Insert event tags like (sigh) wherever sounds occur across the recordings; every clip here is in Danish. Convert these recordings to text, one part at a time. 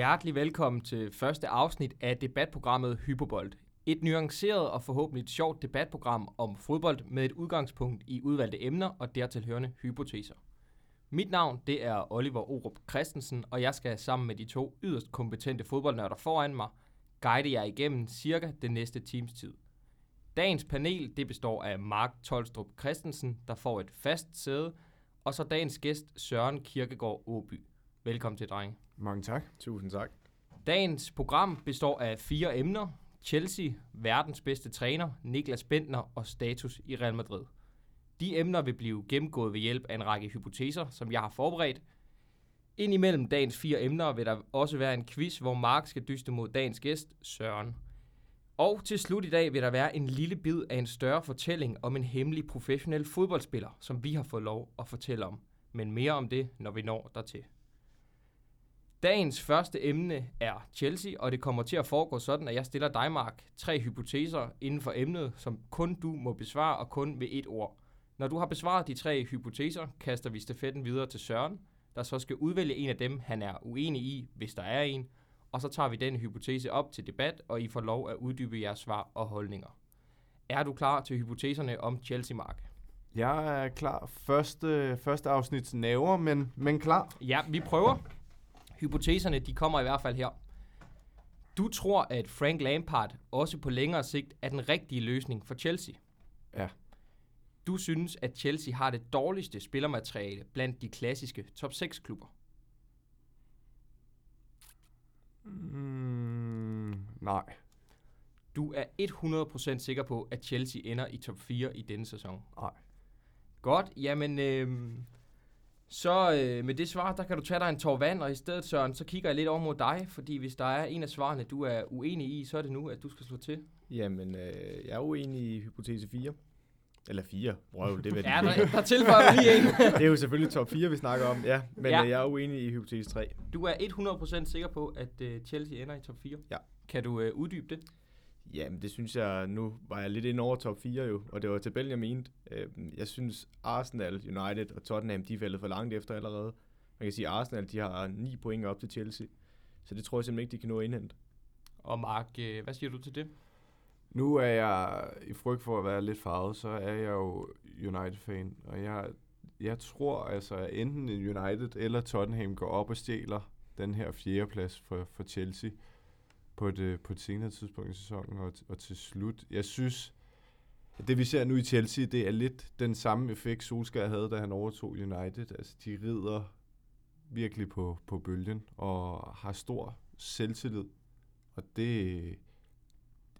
Hjertelig velkommen til første afsnit af debatprogrammet Hyperbold. Et nuanceret og forhåbentlig sjovt debatprogram om fodbold med et udgangspunkt i udvalgte emner og dertil hørende hypoteser. Mit navn det er Oliver Orup Christensen, og jeg skal sammen med de to yderst kompetente fodboldnørder foran mig guide jer igennem cirka den næste times tid. Dagens panel det består af Mark Tolstrup Christensen, der får et fast sæde, og så dagens gæst Søren Kirkegaard Åby. Velkommen til, dreng. Mange tak. Tusind tak. Dagens program består af fire emner. Chelsea, verdens bedste træner, Niklas Bentner og status i Real Madrid. De emner vil blive gennemgået ved hjælp af en række hypoteser, som jeg har forberedt. Indimellem dagens fire emner vil der også være en quiz, hvor Mark skal dyste mod dagens gæst, Søren. Og til slut i dag vil der være en lille bid af en større fortælling om en hemmelig professionel fodboldspiller, som vi har fået lov at fortælle om. Men mere om det, når vi når dertil. Dagens første emne er Chelsea, og det kommer til at foregå sådan, at jeg stiller dig, Mark, tre hypoteser inden for emnet, som kun du må besvare og kun ved et ord. Når du har besvaret de tre hypoteser, kaster vi stafetten videre til Søren, der så skal udvælge en af dem, han er uenig i, hvis der er en, og så tager vi den hypotese op til debat, og I får lov at uddybe jeres svar og holdninger. Er du klar til hypoteserne om Chelsea, Mark? Jeg er klar. Første, første afsnit naver, men, men klar. Ja, vi prøver. Hypoteserne, de kommer i hvert fald her. Du tror, at Frank Lampard også på længere sigt er den rigtige løsning for Chelsea. Ja. Du synes, at Chelsea har det dårligste spillermateriale blandt de klassiske top 6 klubber. Mm, nej. Du er 100% sikker på, at Chelsea ender i top 4 i denne sæson. Nej. Godt, jamen øh, så øh, med det svar, der kan du tage dig en tår vand, og i stedet, Søren, så kigger jeg lidt over mod dig, fordi hvis der er en af svarene, du er uenig i, så er det nu, at du skal slå til. Jamen, øh, jeg er uenig i hypotese 4. Eller 4. Røv, det ved Ja, der, der tilføjer vi lige en. (laughs) Det er jo selvfølgelig top 4, vi snakker om, ja. Men Ja. ja. jeg er uenig i hypotese 3. Du er 100% sikker på, at øh, Chelsea ender i top 4. Ja. Kan du øh, uddybe det? Jamen, det synes jeg, nu var jeg lidt ind over top 4 jo, og det var tabellen, jeg mente. Jeg synes, Arsenal, United og Tottenham, de er faldet for langt efter allerede. Man kan sige, at Arsenal, de har 9 point op til Chelsea. Så det tror jeg simpelthen ikke, de kan nå at indhente. Og Mark, øh, hvad siger du til det? Nu er jeg, i frygt for at være lidt farvet, så er jeg jo United-fan. Og jeg, jeg tror altså, at enten United eller Tottenham går op og stjæler den her fjerdeplads for, for Chelsea på et, øh, på et senere tidspunkt i sæsonen. Og, og til slut, jeg synes, at det vi ser nu i Chelsea, det er lidt den samme effekt, Solskjaer havde, da han overtog United. Altså, de rider virkelig på, på bølgen og har stor selvtillid. Og det,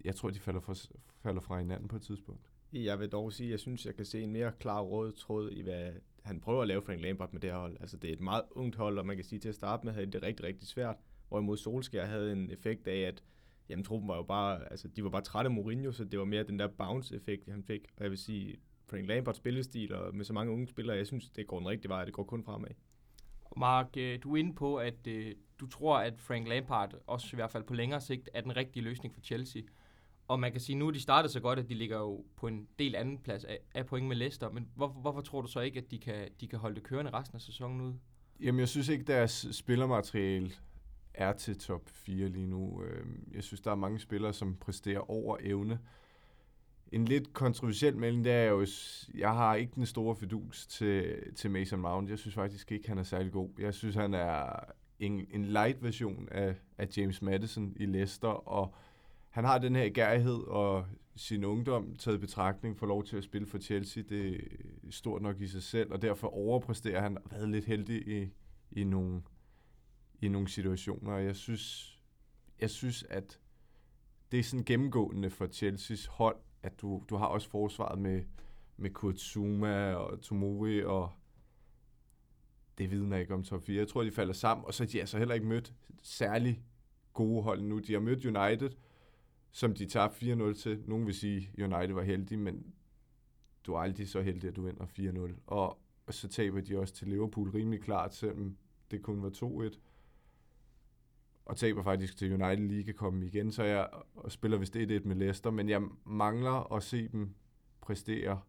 jeg tror, de falder fra, falder fra hinanden på et tidspunkt. Jeg vil dog sige, at jeg synes, jeg kan se en mere klar rød tråd i, hvad han prøver at lave Frank Lampard med det her hold. Altså, det er et meget ungt hold, og man kan sige, til at starte med havde det rigtig, rigtig svært. Hvorimod Solskjaer havde en effekt af, at jamen, truppen var jo bare, altså, de var bare trætte af Mourinho, så det var mere den der bounce-effekt, han fik. Og jeg vil sige, Frank Lampards spillestil, og med så mange unge spillere, jeg synes, det går den rigtige vej, det går kun fremad. Mark, øh, du er inde på, at øh, du tror, at Frank Lampard, også i hvert fald på længere sigt, er den rigtige løsning for Chelsea. Og man kan sige, nu er de startet så godt, at de ligger jo på en del anden plads af, af point med Leicester. Men hvor, hvorfor tror du så ikke, at de kan, de kan holde det kørende resten af sæsonen ud? Jamen, jeg synes ikke, deres spillermateriale er til top 4 lige nu. Øh, jeg synes, der er mange spillere, som præsterer over evne. En lidt kontroversiel melding, det er jo, jeg har ikke den store fidus til, til Mason Mount. Jeg synes faktisk ikke, han er særlig god. Jeg synes, han er en, en light version af, af James Madison i Leicester, og han har den her gærighed og sin ungdom taget i betragtning for lov til at spille for Chelsea. Det er stort nok i sig selv, og derfor overpræsterer han og været lidt heldig i, i nogle, i nogle situationer. Jeg synes, jeg synes, at det er sådan gennemgående for Chelseas hold, at du, du har også forsvaret med, med Kurt Zuma og Tomori, og det vidner ikke om top 4. Jeg tror, de falder sammen, og så de har de heller ikke mødt særlig gode hold nu. De har mødt United, som de tabte 4-0 til. Nogen vil sige, at United var heldige, men du er aldrig så heldig, at du vinder 4-0. Og, og så taber de også til Liverpool rimelig klart, selvom det kun var 2-1. Og taber faktisk til United lige kan komme igen, så jeg og spiller vist 1-1 med Leicester, men jeg mangler at se dem præstere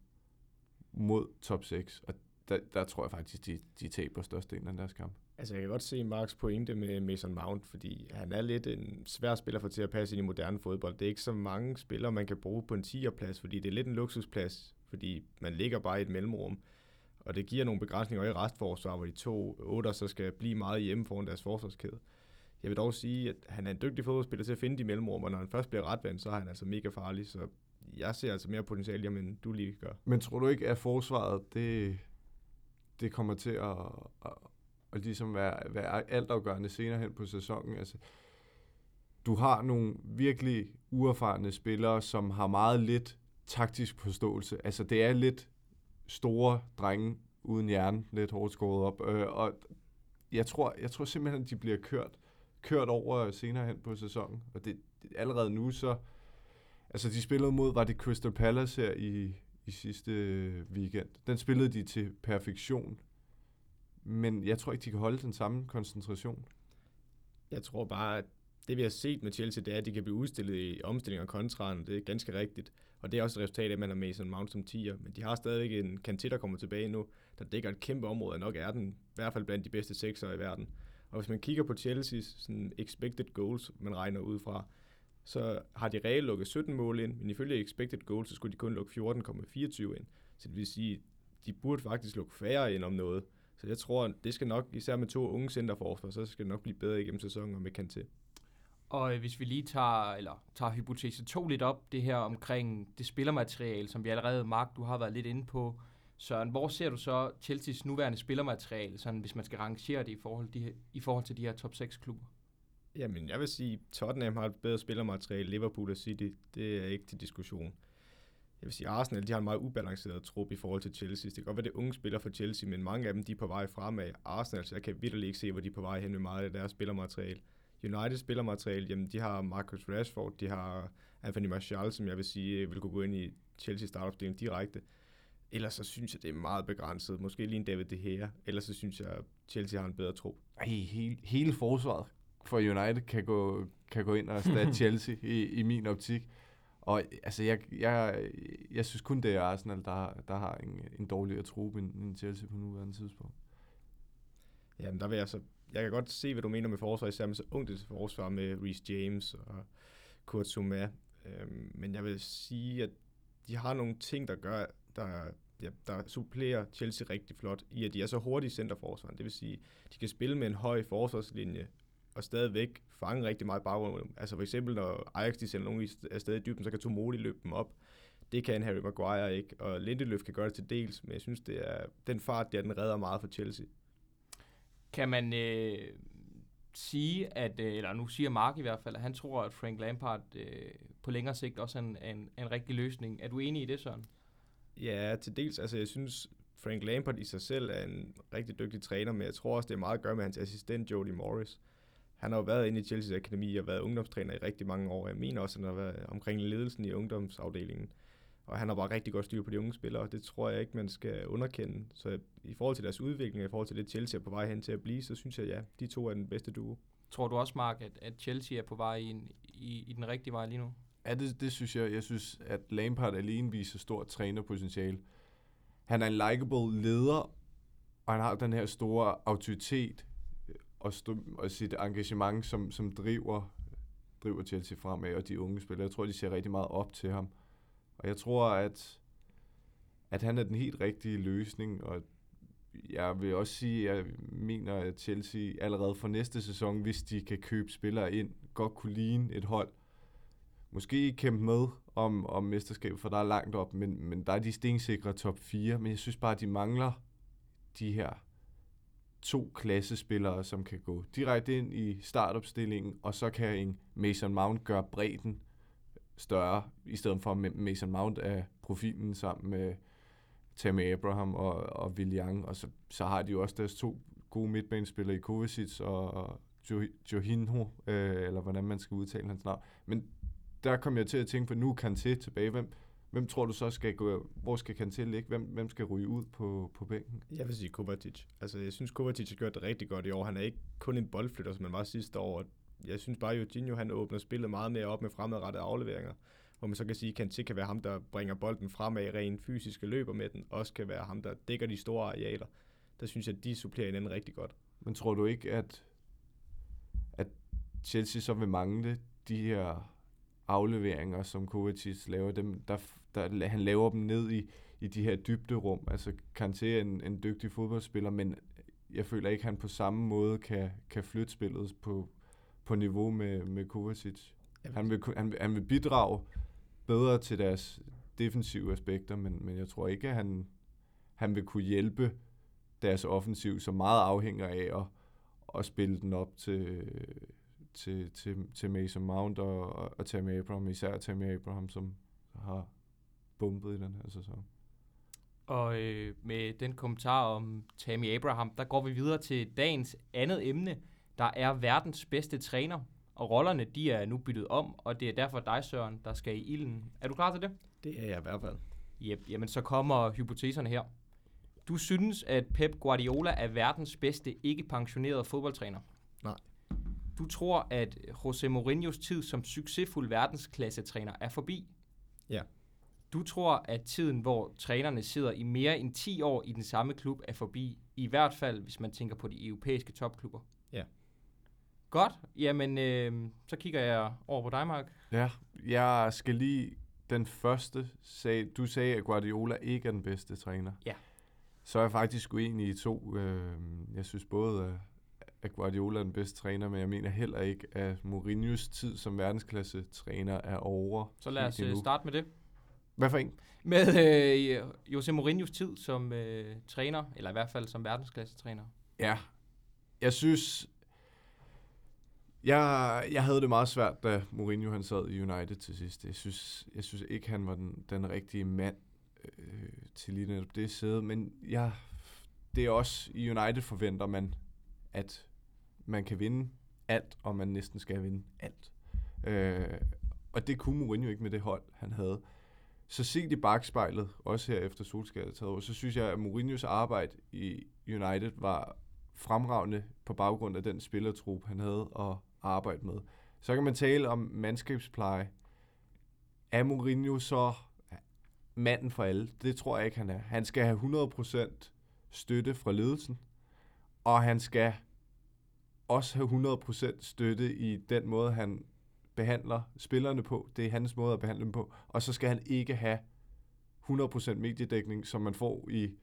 mod top 6, og der, der tror jeg faktisk, de, de taber størstedelen af deres kamp. Altså, jeg kan godt se Marks pointe med Mason Mount, fordi han er lidt en svær spiller for til at passe ind i moderne fodbold. Det er ikke så mange spillere, man kan bruge på en 10'er-plads, fordi det er lidt en luksusplads, fordi man ligger bare i et mellemrum. Og det giver nogle begrænsninger i restforsvar, hvor de to otter så skal blive meget hjemme foran deres forsvarskæde. Jeg vil dog sige, at han er en dygtig fodboldspiller til at finde de mellemrum, og når han først bliver retvendt, så er han altså mega farlig, så jeg ser altså mere potentiale i end du lige gør. Men tror du ikke, at forsvaret, det, det kommer til at, at, at ligesom være, være altafgørende senere hen på sæsonen? Altså, du har nogle virkelig uerfarne spillere, som har meget lidt taktisk forståelse. Altså, det er lidt store drenge uden hjerne, lidt hårdt skåret op. Øh, og jeg tror, jeg tror simpelthen, at de bliver kørt, kørt over senere hen på sæsonen. Og det, det allerede nu, så... Altså, de spillede mod, var det Crystal Palace her i, i sidste øh, weekend. Den spillede de til perfektion. Men jeg tror ikke, de kan holde den samme koncentration. Jeg tror bare, at det vi har set med Chelsea, det er, at de kan blive udstillet i omstillinger kontraen. Det er ganske rigtigt. Og det er også et resultat af, at man har Mason Mount som 10'er. Men de har stadigvæk en Kanté, der kommer tilbage nu, der dækker et kæmpe område, og nok er den i hvert fald blandt de bedste 6'ere i verden. Og hvis man kigger på Chelsea's sådan expected goals, man regner ud fra, så har de reelt lukket 17 mål ind, men ifølge expected goals, så skulle de kun lukke 14,24 ind. Så det vil sige, de burde faktisk lukke færre ind om noget. Så jeg tror, det skal nok, især med to unge centerforsvar, så skal det nok blive bedre igennem sæsonen om kan til. Og øh, hvis vi lige tager, eller tager hypotese 2 lidt op, det her omkring det spillermateriale, som vi allerede, Mark, du har været lidt inde på. Søren, hvor ser du så Chelseas nuværende spillermateriale, sådan, hvis man skal rangere det i forhold, de, i forhold til de her top 6 klubber? Jamen, jeg vil sige, Tottenham har et bedre spillermateriale, Liverpool og City, det er ikke til diskussion. Jeg vil sige, Arsenal de har en meget ubalanceret trup i forhold til Chelsea. Det kan godt være, det er unge spillere for Chelsea, men mange af dem de er på vej fremad. Arsenal, så jeg kan virkelig ikke se, hvor de er på vej hen med meget af deres spillermateriale. United spillermateriale, jamen de har Marcus Rashford, de har Anthony Martial, som jeg vil sige vil kunne gå ind i Chelsea startopstilling direkte. Ellers så synes jeg, det er meget begrænset. Måske lige en David De Gea. Ellers så synes jeg, Chelsea har en bedre tro. Ej, hele, hele forsvaret for United kan gå, kan gå ind og erstatte (laughs) Chelsea i, i min optik. Og altså, jeg, jeg, jeg synes kun, det er Arsenal, der, der har en, en dårligere trup end, end Chelsea på nuværende tidspunkt. Jamen, der vil jeg så jeg kan godt se, hvad du mener med forsvar, især med så ungt et forsvar med Reece James og Kurt Zuma. Øhm, men jeg vil sige, at de har nogle ting, der gør, der, ja, der supplerer Chelsea rigtig flot, i at de er så hurtige i centerforsvaren. Det vil sige, de kan spille med en høj forsvarslinje, og stadigvæk fange rigtig meget baggrund. Altså for eksempel, når Ajax de sender nogen afsted i dybden, så kan Tomoli løbe dem op. Det kan Harry Maguire ikke, og Lindeløf kan gøre det til dels, men jeg synes, det er den fart, der den redder meget for Chelsea. Kan man øh, sige, at, øh, eller nu siger Mark i hvert fald, at han tror, at Frank Lampard øh, på længere sigt også er en, en, en rigtig løsning. Er du enig i det, Søren? Ja, til dels. Altså, jeg synes, Frank Lampard i sig selv er en rigtig dygtig træner, men jeg tror også, det er meget at gøre med hans assistent, Jody Morris. Han har jo været inde i Chelsea's akademi og været ungdomstræner i rigtig mange år. Jeg mener også, at han har været omkring ledelsen i ungdomsafdelingen og han har bare rigtig godt styr på de unge spillere, og det tror jeg ikke, man skal underkende. Så i forhold til deres udvikling, og i forhold til det Chelsea er på vej hen til at blive, så synes jeg, ja, de to er den bedste duo. Tror du også, Mark, at, at Chelsea er på vej i, en, i, i den rigtige vej lige nu? Ja, det, det synes jeg. Jeg synes, at Lampard alene viser stort trænerpotentiale. Han er en likable leder, og han har den her store autoritet øh, og, st- og sit engagement, som, som driver, driver Chelsea fremad, og de unge spillere. Jeg tror, de ser rigtig meget op til ham. Og jeg tror, at, at han er den helt rigtige løsning, og jeg vil også sige, at jeg mener, at Chelsea allerede for næste sæson, hvis de kan købe spillere ind, godt kunne ligne et hold. Måske kæmpe med om, om mesterskab, for der er langt op, men, men der er de stensikre top 4. Men jeg synes bare, at de mangler de her to klassespillere, som kan gå direkte ind i startopstillingen, og så kan en Mason Mount gøre bredden større, i stedet for Mason Mount af profilen sammen med Tammy Abraham og, og Willian, Og så, så har de jo også deres to gode midtbanespillere i Kovacic og og Johinho, øh, eller hvordan man skal udtale hans navn. Men der kom jeg til at tænke på, nu kan til tilbage. Hvem, hvem tror du så skal gå, hvor skal Kanté ligge? Hvem, hvem skal ryge ud på, på bænken? Jeg vil sige Kovacic. Altså, jeg synes, Kovacic har gjort det rigtig godt i år. Han er ikke kun en boldflytter, som han var sidste år jeg synes bare, at Eugenio han åbner spillet meget mere op med fremadrettede afleveringer, hvor man så kan sige, at Kanté kan være ham, der bringer bolden fremad rent fysiske løber med den, også kan være ham, der dækker de store arealer. Der synes jeg, at de supplerer hinanden rigtig godt. Men tror du ikke, at, at Chelsea så vil mangle de her afleveringer, som Kovacic laver, dem, der, der, han laver dem ned i, i de her dybderum. Altså Kanté er en, en dygtig fodboldspiller, men jeg føler ikke, at han på samme måde kan, kan flytte spillet på, på niveau med, med Kovacic. Han vil, han, han vil bidrage bedre til deres defensive aspekter, men, men jeg tror ikke, at han, han vil kunne hjælpe deres offensiv, som meget afhænger af at, at spille den op til, til, til, til Mason Mount og, og Tammy Abraham, især Tammy Abraham, som har bumpet i den her sæson. Og øh, med den kommentar om Tammy Abraham, der går vi videre til dagens andet emne, der er verdens bedste træner. Og rollerne, de er nu byttet om, og det er derfor dig, Søren, der skal i ilden. Er du klar til det? Det er jeg i hvert fald. Yep, jamen så kommer hypoteserne her. Du synes, at Pep Guardiola er verdens bedste ikke-pensionerede fodboldtræner? Nej. Du tror, at Jose Mourinhos tid som succesfuld verdensklassetræner er forbi? Ja. Du tror, at tiden, hvor trænerne sidder i mere end 10 år i den samme klub, er forbi? I hvert fald, hvis man tænker på de europæiske topklubber? Ja. Godt. Jamen, øh, så kigger jeg over på dig, Mark. Ja, jeg skal lige den første sag. Du sagde, at Guardiola ikke er den bedste træner. Ja. Så er jeg faktisk uenig i to. Øh, jeg synes både, at Guardiola er den bedste træner, men jeg mener heller ikke, at Mourinhos tid som verdensklasse træner er over. Så lad os endnu. øh, starte med det. Hvad for en? Med øh, Jose Mourinhos tid som øh, træner, eller i hvert fald som verdensklassetræner. Ja, jeg synes... Jeg, jeg havde det meget svært, da Mourinho han sad i United til sidst. Jeg synes, jeg synes ikke, han var den, den rigtige mand øh, til lige netop det sæde. Men ja, det er også i United forventer man, at man kan vinde alt, og man næsten skal vinde alt. Øh, og det kunne Mourinho ikke med det hold, han havde. Så set i bagspejlet, også her efter Solskjaer taget over, så synes jeg, at Mourinhos arbejde i United var fremragende på baggrund af den spillertrup, han havde at arbejde med. Så kan man tale om mandskabspleje. Er Mourinho så manden for alle? Det tror jeg ikke, han er. Han skal have 100% støtte fra ledelsen, og han skal også have 100% støtte i den måde, han behandler spillerne på. Det er hans måde at behandle dem på. Og så skal han ikke have 100% mediedækning, som man får i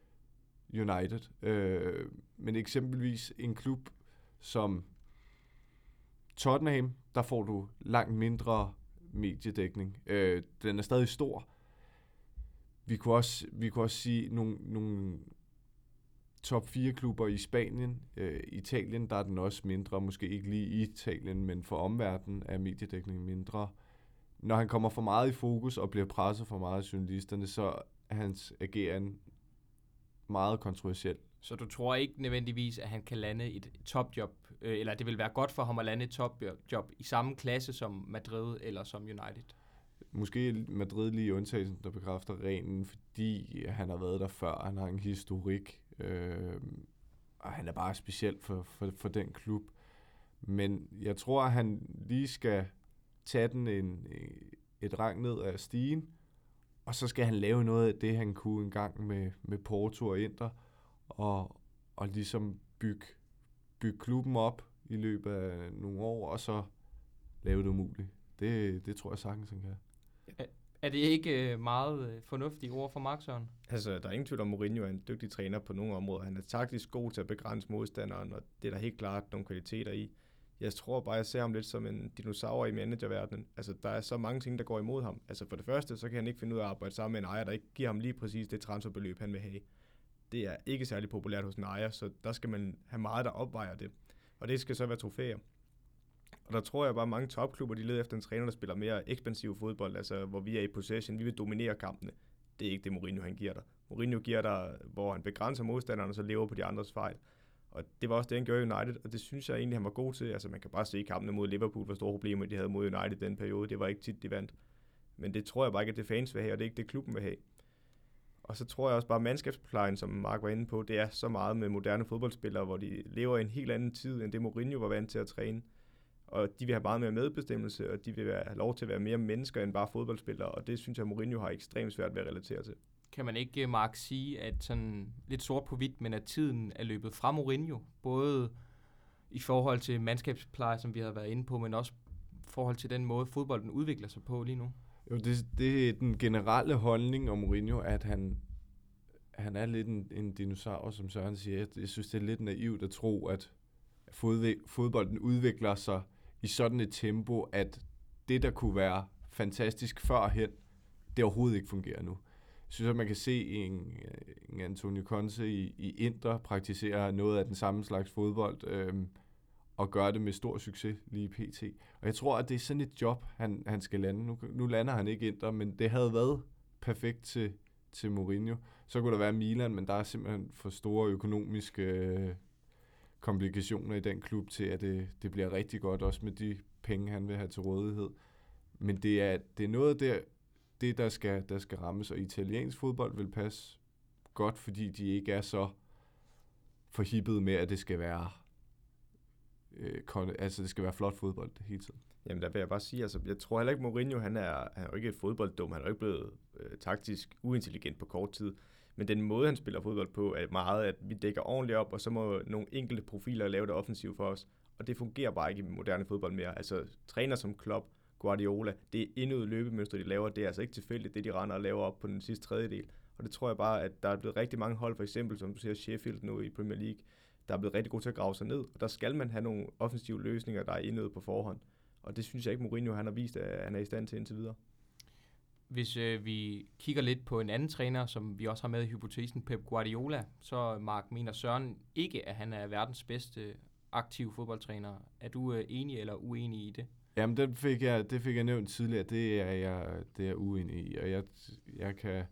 United. Øh, men eksempelvis en klub som Tottenham, der får du langt mindre mediedækning. Øh, den er stadig stor. Vi kunne også, vi kunne også sige nogle, nogle top 4 klubber i Spanien. Øh, Italien, der er den også mindre. Måske ikke lige i Italien, men for omverdenen er mediedækningen mindre. Når han kommer for meget i fokus og bliver presset for meget af journalisterne, så er hans ageren meget kontroversiel. Så du tror ikke nødvendigvis, at han kan lande et topjob, øh, eller det vil være godt for ham at lande et topjob i samme klasse som Madrid eller som United? Måske Madrid lige undtagelsen, der bekræfter reglen, fordi han har været der før, han har en historik, øh, og han er bare speciel for, for, for den klub. Men jeg tror, at han lige skal tage den en, et rang ned af stigen, og så skal han lave noget af det, han kunne engang med, med Porto og Inter, og, og ligesom bygge, bygge klubben op i løbet af nogle år, og så lave det umuligt. Det, det tror jeg sagtens, han kan. Er det ikke øh, meget øh, fornuftige ord for Mark Søren? Altså, der er ingen tvivl om, Mourinho er en dygtig træner på nogle områder. Han er taktisk god til at begrænse modstanderen, og det er der helt klart nogle kvaliteter i. Jeg tror bare, jeg ser ham lidt som en dinosaur i managerverdenen. Altså, der er så mange ting, der går imod ham. Altså, for det første, så kan han ikke finde ud af at arbejde sammen med en ejer, der ikke giver ham lige præcis det transferbeløb, han vil have. Det er ikke særlig populært hos en ejer, så der skal man have meget, der opvejer det. Og det skal så være trofæer. Og der tror jeg bare, at mange topklubber de leder efter en træner, der spiller mere ekspansiv fodbold, altså hvor vi er i possession, vi vil dominere kampene. Det er ikke det, Mourinho han giver dig. Mourinho giver dig, hvor han begrænser modstanderne, og så lever på de andres fejl. Og det var også det, han gjorde i United, og det synes jeg egentlig, han var god til. Altså man kan bare se kampene mod Liverpool, hvor store problemer de havde mod United den periode. Det var ikke tit, de vandt. Men det tror jeg bare ikke, at det fans vil have, og det er ikke det, klubben vil have. Og så tror jeg også bare, at mandskabsplejen, som Mark var inde på, det er så meget med moderne fodboldspillere, hvor de lever i en helt anden tid, end det Mourinho var vant til at træne. Og de vil have meget mere medbestemmelse, og de vil have lov til at være mere mennesker end bare fodboldspillere, og det synes jeg, Mourinho har ekstremt svært ved at relatere til. Kan man ikke, Mark, sige, at sådan lidt sort på hvidt, men at tiden er løbet fra Mourinho, både i forhold til mandskabspleje, som vi har været inde på, men også i forhold til den måde, fodbolden udvikler sig på lige nu? Jo, det, det er den generelle holdning om Mourinho, at han, han er lidt en, en dinosaur, som Søren siger. Jeg, jeg synes, det er lidt naivt at tro, at fodbolden udvikler sig i sådan et tempo, at det, der kunne være fantastisk førhen, det overhovedet ikke fungerer nu. Jeg synes, at man kan se en, en Antonio Conte i, i Inter praktisere noget af den samme slags fodbold, øhm, og gøre det med stor succes lige pt. Og jeg tror, at det er sådan et job, han, han skal lande. Nu, nu lander han ikke Inter, men det havde været perfekt til, til Mourinho. Så kunne der være Milan, men der er simpelthen for store økonomiske øh, komplikationer i den klub til, at det, det bliver rigtig godt, også med de penge, han vil have til rådighed. Men det er, det er noget der, det, der skal, der skal rammes, og italiensk fodbold vil passe godt, fordi de ikke er så forhippet med, at det skal være øh, altså det skal være flot fodbold hele tiden. Jamen der vil jeg bare sige, altså jeg tror heller ikke Mourinho, han er, han er jo ikke et fodbolddum, han er jo ikke blevet øh, taktisk uintelligent på kort tid. Men den måde, han spiller fodbold på, er meget, at vi dækker ordentligt op, og så må nogle enkelte profiler lave det offensivt for os. Og det fungerer bare ikke i moderne fodbold mere. Altså træner som Klopp, Guardiola, det er endnu løbemønster, de laver. Det er altså ikke tilfældigt, det de render og laver op på den sidste tredjedel. Og det tror jeg bare, at der er blevet rigtig mange hold, for eksempel som du ser Sheffield nu i Premier League, der er blevet rigtig gode til at grave sig ned. Og der skal man have nogle offensive løsninger, der er indøvet på forhånd. Og det synes jeg ikke, Mourinho han har vist, at han er i stand til indtil videre. Hvis øh, vi kigger lidt på en anden træner, som vi også har med i hypotesen, Pep Guardiola, så Mark mener Søren ikke, at han er verdens bedste aktive fodboldtræner. Er du øh, enig eller uenig i det? Jamen, det fik jeg, det fik jeg nævnt tidligere. Det er jeg, det er jeg uenig i. Og jeg, jeg, kan,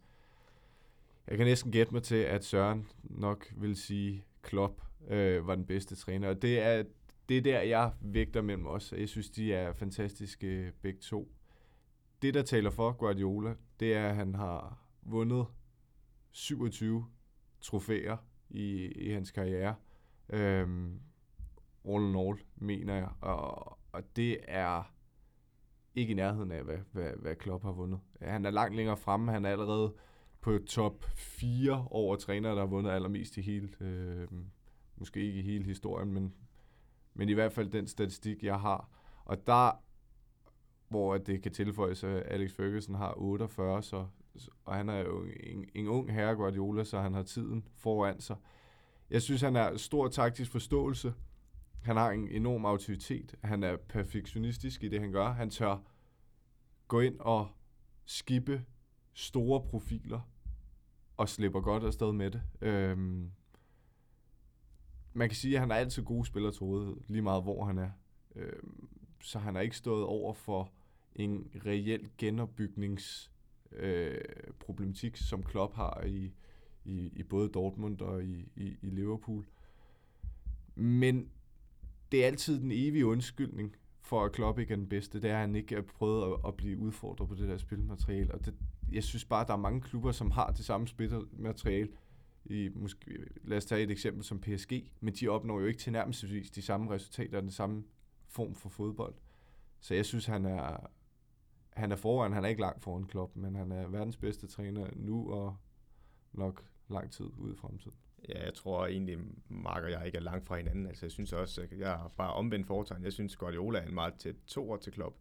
jeg kan næsten gætte mig til, at Søren nok vil sige, Klopp øh, var den bedste træner. Og det er, det er der, jeg vægter mellem os. Jeg synes, de er fantastiske begge to. Det, der taler for Guardiola, det er, at han har vundet 27 trofæer i, i hans karriere. Øhm, all in all, mener jeg. Og, og det er ikke i nærheden af, hvad, hvad, hvad Klopp har vundet. Han er langt længere fremme. Han er allerede på top 4 over trænere, der har vundet allermest i hele, øh, måske ikke i hele historien, men, men i hvert fald den statistik, jeg har. Og der, hvor det kan tilføjes, at Alex Ferguson har 48, så, og han er jo en, en ung herre Guardiola, så han har tiden foran sig. Jeg synes, han har stor taktisk forståelse. Han har en enorm autoritet. Han er perfektionistisk i det, han gør. Han tør gå ind og skippe store profiler og slipper godt afsted med det. Øhm, man kan sige, at han er altid gode spillere til rådighed, lige meget hvor han er. Øhm, så han har ikke stået over for en reel genopbygningsproblematik, øh, som Klopp har i, i, i både Dortmund og i, i, i Liverpool. Men det er altid den evige undskyldning for, at Klopp ikke er den bedste. Det er, at han ikke har prøvet at, at blive udfordret på det der spilmateriale. Og det, jeg synes bare, at der er mange klubber, som har det samme spilmateriale. I, måske, lad os tage et eksempel som PSG, men de opnår jo ikke tilnærmelsesvis de samme resultater, den samme form for fodbold. Så jeg synes, han er, han er foran. Han er ikke langt foran Klopp, men han er verdens bedste træner nu og nok lang tid ude i fremtiden. Ja, jeg tror egentlig, Mark og jeg ikke er langt fra hinanden. Altså, jeg synes også, at jeg har bare omvendt foretegn. Jeg synes, Guardiola er en meget tæt to til Klopp.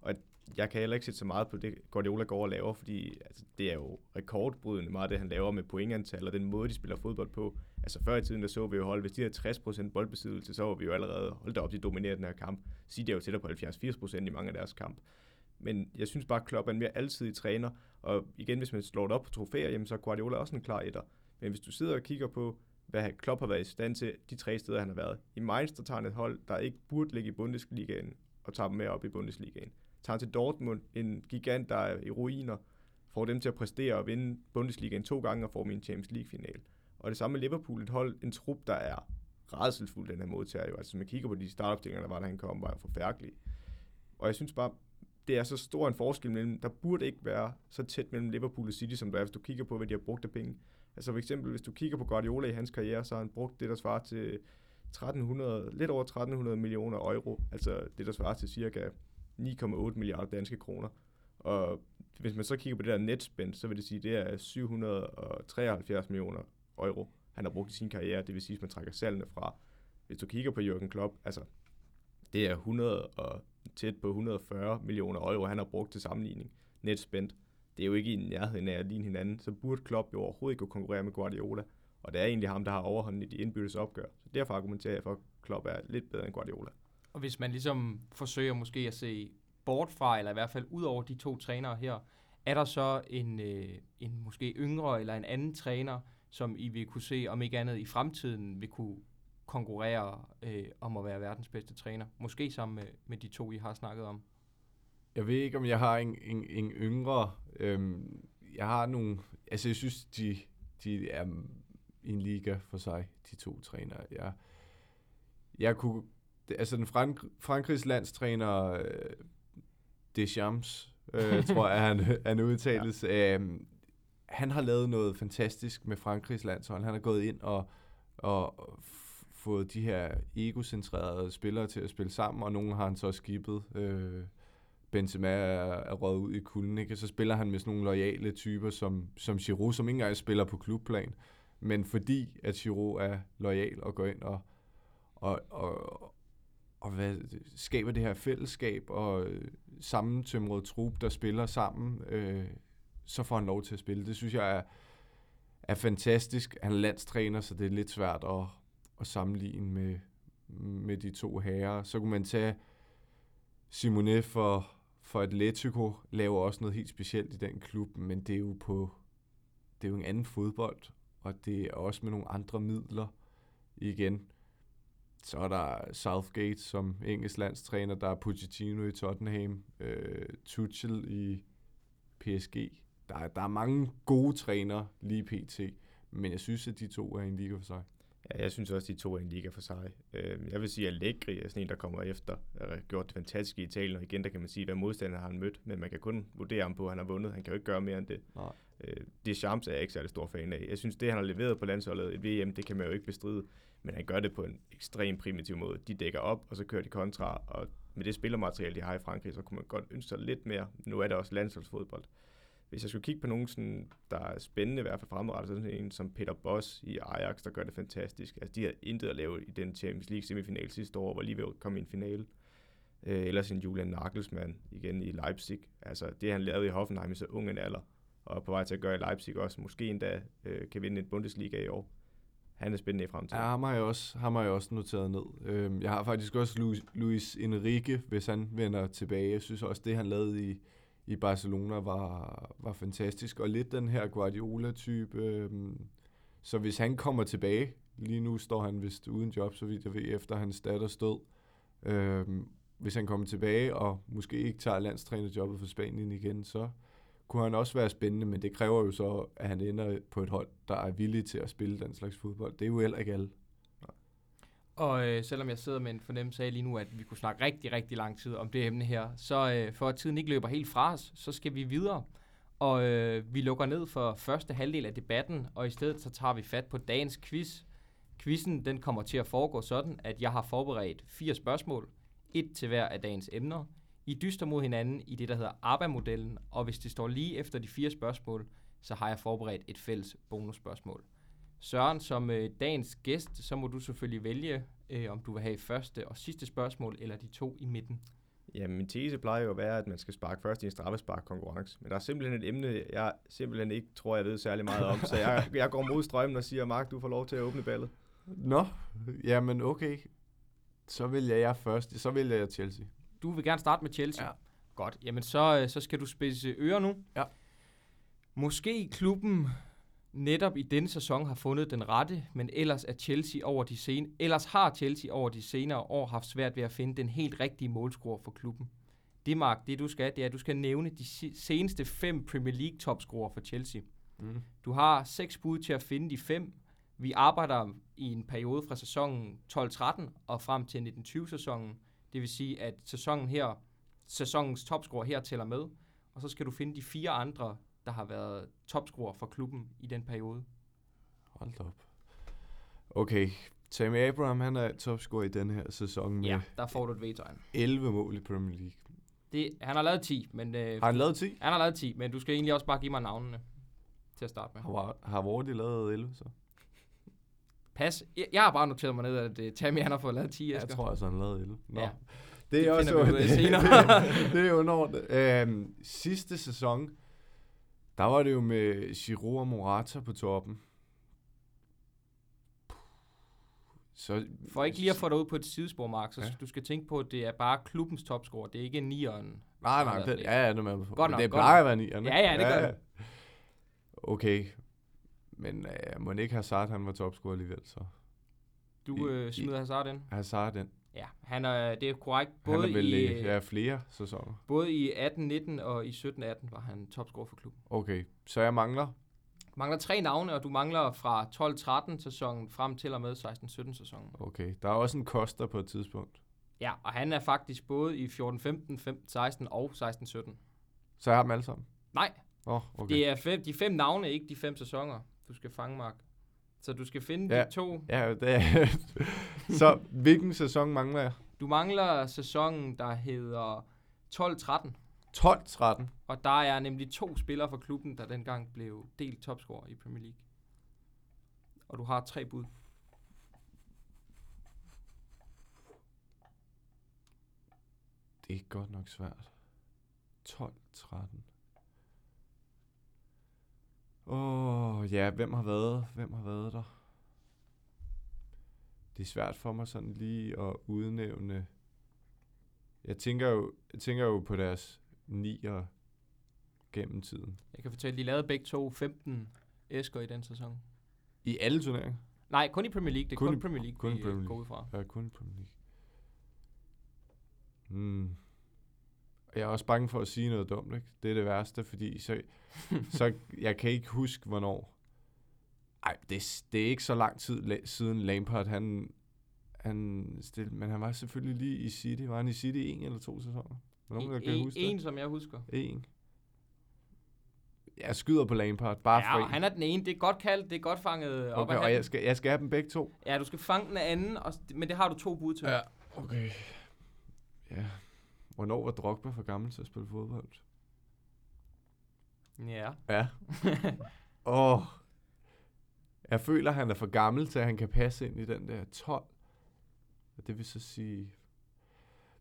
Og jeg kan heller ikke sætte så meget på det, Guardiola går og laver, fordi altså, det er jo rekordbrydende meget det, han laver med pointantal og den måde, de spiller fodbold på. Altså før i tiden, der så vi jo hold, hvis de havde 60% boldbesiddelse, så var vi jo allerede holdt op, de dominerer den her kamp. Sige, er jo tættere på 70-80% i mange af deres kamp. Men jeg synes bare, at Klopp er en mere altidig træner, og igen, hvis man slår det op på trofæer, jamen, så er Guardiola også en klar etter. Men hvis du sidder og kigger på, hvad Klopp har været i stand til, de tre steder, han har været. I Mainz, der tager han et hold, der ikke burde ligge i Bundesligaen, og tager dem med op i Bundesligaen. Tager til Dortmund, en gigant, der er i ruiner, får dem til at præstere og vinde Bundesligaen to gange og får min Champions League-final. Og det samme med Liverpool, et hold, en trup, der er rædselsfuld, den her modtager jo. Altså, man kigger på de startopstillinger, der var, da han kom, var jo forfærdelige. Og jeg synes bare, det er så stor en forskel mellem, der burde ikke være så tæt mellem Liverpool og City, som der er, hvis du kigger på, hvad de har brugt af penge. Altså for eksempel, hvis du kigger på Guardiola i hans karriere, så har han brugt det, der svarer til 1300, lidt over 1300 millioner euro, altså det, der svarer til cirka 9,8 milliarder danske kroner. Og hvis man så kigger på det der netspend, så vil det sige, at det er 773 millioner euro, han har brugt i sin karriere. Det vil sige, at hvis man trækker salgene fra, hvis du kigger på Jürgen Klopp, altså, det er 100 og tæt på 140 millioner euro, han har brugt til sammenligning. Net spændt. Det er jo ikke i nærheden af at ligne hinanden, så burde Klopp jo overhovedet ikke kunne konkurrere med Guardiola. Og det er egentlig ham, der har overhånden i de indbyrdes opgør. Så derfor argumenterer jeg for, at Klopp er lidt bedre end Guardiola. Og hvis man ligesom forsøger måske at se bort fra, eller i hvert fald ud over de to trænere her, er der så en, øh, en måske yngre eller en anden træner, som I vil kunne se, om ikke andet i fremtiden, vil kunne konkurrere øh, om at være verdens bedste træner? Måske sammen med, med de to, I har snakket om. Jeg ved ikke, om jeg har en, en, en yngre. Øhm, jeg har nogle... Altså, jeg synes, de, de er i en liga for sig, de to trænere. Jeg, jeg kunne... Altså, den Frank, Frankrigs landstræner, øh, Deschamps, øh, tror jeg, han, (laughs) han udtales. Ja. Øhm, han har lavet noget fantastisk med Frankrigs landshold. Han har gået ind og, og fået de her egocentrerede spillere til at spille sammen, og nogle har han så skibet. Øh, Benzema er, er røget ud i kulden, ikke? så spiller han med sådan nogle lojale typer som, som Giroud, som ikke engang spiller på klubplan. Men fordi at Giroud er lojal og går ind og, og, og, og hvad, skaber det her fællesskab og øh, sammentømret trup, der spiller sammen, øh, så får han lov til at spille. Det synes jeg er, er fantastisk. Han er landstræner, så det er lidt svært at, at sammenligne med, med de to herrer. Så kunne man tage Simone for, for Atletico, laver også noget helt specielt i den klub, men det er jo på det er jo en anden fodbold, og det er også med nogle andre midler igen. Så er der Southgate som engelsk landstræner, der er Pochettino i Tottenham, øh, Tuchel i PSG. Der er, der er mange gode trænere lige pt, men jeg synes, at de to er en liga for sig. Ja, jeg synes også, de to er en liga for sig. Øh, jeg vil sige, at Allegri er sådan en, der kommer efter. Har gjort det fantastisk i Italien, og igen, der kan man sige, hvad modstander har han mødt, men man kan kun vurdere ham på, at han har vundet. Han kan jo ikke gøre mere end det. Nej. Øh, det Champs er jeg ikke særlig stor fan af. Jeg synes, det han har leveret på landsholdet i VM, det kan man jo ikke bestride men han gør det på en ekstrem primitiv måde. De dækker op, og så kører de kontra, og med det spillermateriale, de har i Frankrig, så kunne man godt ønske sig lidt mere. Nu er det også landsholdsfodbold. Hvis jeg skulle kigge på nogen, sådan, der er spændende i hvert fald fremadrettet, så er en som Peter Boss i Ajax, der gør det fantastisk. Altså, de har intet at lave i den Champions League semifinal sidste år, hvor lige ved at komme i en finale. Øh, ellers en Julian Nagelsmann igen i Leipzig. Altså, det han lavede i Hoffenheim i så ung en alder, og på vej til at gøre i Leipzig også, måske endda øh, kan vinde en Bundesliga i år han er spændende i fremtiden. Ja, ham har jeg også, ham har jeg også noteret ned. Øhm, jeg har faktisk også Luis, Luis Enrique, hvis han vender tilbage. Jeg synes også, det han lavede i, i Barcelona var, var fantastisk. Og lidt den her Guardiola-type. Øhm, så hvis han kommer tilbage, lige nu står han vist uden job, så vidt jeg ved, efter hans datter stod. Øhm, hvis han kommer tilbage og måske ikke tager landstrænerjobbet for Spanien igen, så, kunne han også være spændende, men det kræver jo så, at han ender på et hold, der er villig til at spille den slags fodbold. Det er jo heller ikke alle. Og øh, selvom jeg sidder med en fornemmelse af lige nu, at vi kunne snakke rigtig, rigtig lang tid om det emne her, så øh, for at tiden ikke løber helt fra os, så skal vi videre. Og øh, vi lukker ned for første halvdel af debatten, og i stedet så tager vi fat på dagens quiz. Quizzen den kommer til at foregå sådan, at jeg har forberedt fire spørgsmål, et til hver af dagens emner. I dyster mod hinanden i det, der hedder ABBA-modellen, og hvis det står lige efter de fire spørgsmål, så har jeg forberedt et fælles bonusspørgsmål. Søren, som øh, dagens gæst, så må du selvfølgelig vælge, øh, om du vil have første og sidste spørgsmål, eller de to i midten. Ja, min tese plejer jo at være, at man skal sparke først i en straffespark-konkurrence. Men der er simpelthen et emne, jeg simpelthen ikke tror, jeg ved særlig meget om. Så jeg, (laughs) jeg går mod strømmen og siger, Mark, du får lov til at åbne ballet. Nå, jamen okay. Så vælger jeg først. Så vælger jeg Chelsea. Du vil gerne starte med Chelsea? Ja. Godt. Jamen, så, øh, så skal du spidse ører nu. Ja. Måske klubben netop i denne sæson har fundet den rette, men ellers er Chelsea over de sen ellers har Chelsea over de senere år haft svært ved at finde den helt rigtige målscorer for klubben. Det, Mark, det du skal, det er, at du skal nævne de seneste fem Premier League topscorer for Chelsea. Mm. Du har seks bud til at finde de fem. Vi arbejder i en periode fra sæsonen 12-13 og frem til 1920-sæsonen. Det vil sige, at sæsonen her, sæsonens topscorer her tæller med, og så skal du finde de fire andre, der har været topscorer for klubben i den periode. Hold op. Okay, Tammy Abraham, han er topscorer i den her sæson med Ja, der får du et vetegn. 11 mål i Premier League. Det, han har lavet 10, men... Øh, har han lavet 10? Han har lavet 10, men du skal egentlig også bare give mig navnene til at starte med. Har, har Wardy lavet 11 så? Pas. Jeg, jeg har bare noteret mig ned, at uh, Tammy han har fået lavet 10 Jeg æsker. tror altså, han lavede 11. Nå. Ja. Det er Det også ud af det, det, (laughs) det er underordnet. Øhm, sidste sæson, der var det jo med Giroud og Morata på toppen. Så, For ikke lige at få dig ud på et sidespor, Mark, så Ja. du skal tænke på, at det er bare klubbens topscorer. Det er ikke nieren. Nej, nej, det, ja, ja, det er på. Godt nok, det plejer at være nierne. Ja, ja, det gør det. Okay. Men øh, må ikke Hazard, han var topscorer alligevel, så. Du I- øh, i- smider Hazard ind. Hazard, den. Ja, han er, det er korrekt. Han Både er vel i, i øh, ja, flere sæsoner. både i 18-19 og i 17-18 var han topscorer for klubben. Okay, så jeg mangler. Mangler tre navne, og du mangler fra 12-13 sæsonen frem til og med 16-17 sæsonen. Okay, der er også en koster på et tidspunkt. Ja, og han er faktisk både i 14-15, 15-16 og 16-17. Så jeg har dem alle sammen. Nej, Åh, oh, okay. det er fem, de fem navne, ikke de fem sæsoner, du skal fange, Mark. Så du skal finde Ja. de to. Ja, det er... (laughs) så hvilken sæson mangler jeg? Du mangler sæsonen, der hedder 12-13. 12-13. Og der er nemlig to spillere fra klubben, der dengang blev delt topscorer i Premier League. Og du har tre bud. Det er godt nok svært. 12-13. Åh, oh, ja, hvem har været, hvem har været der? Det er svært for mig sådan lige at udnævne. Jeg tænker jo, jeg tænker jo på deres nier gennem tiden. Jeg kan fortælle, de lavede begge to 15 æsker i den sæson. I alle turneringer? Nej, kun i Premier League. Det er Kun kun, i- Premier League, kun vi Premier øh, League. går ud fra. Er kun i Premier League. Og Jeg er også bange for at sige noget dumt, ikke? Det er det værste, fordi så, (laughs) så jeg kan ikke huske, hvornår. Ej, det, er- det er ikke så lang tid la- siden Lampard, han, han stil, men han var selvfølgelig lige i City. Var han i City en eller to sæsoner? Er Nogen, der kan en, huske en, det? som jeg husker. En. Jeg skyder på Lampard, bare ja, for en. han er den ene. Det er godt kaldt. Det er godt fanget op Okay, af og hatten. jeg skal, jeg skal have dem begge to. Ja, du skal fange den anden, og, men det har du to bud til. Ja, okay. Ja. Hvornår var Drogba for gammel til at spille fodbold? ja. Ja. (laughs) Åh. oh. Jeg føler, han er for gammel til, at han kan passe ind i den der 12. Og det vil så sige...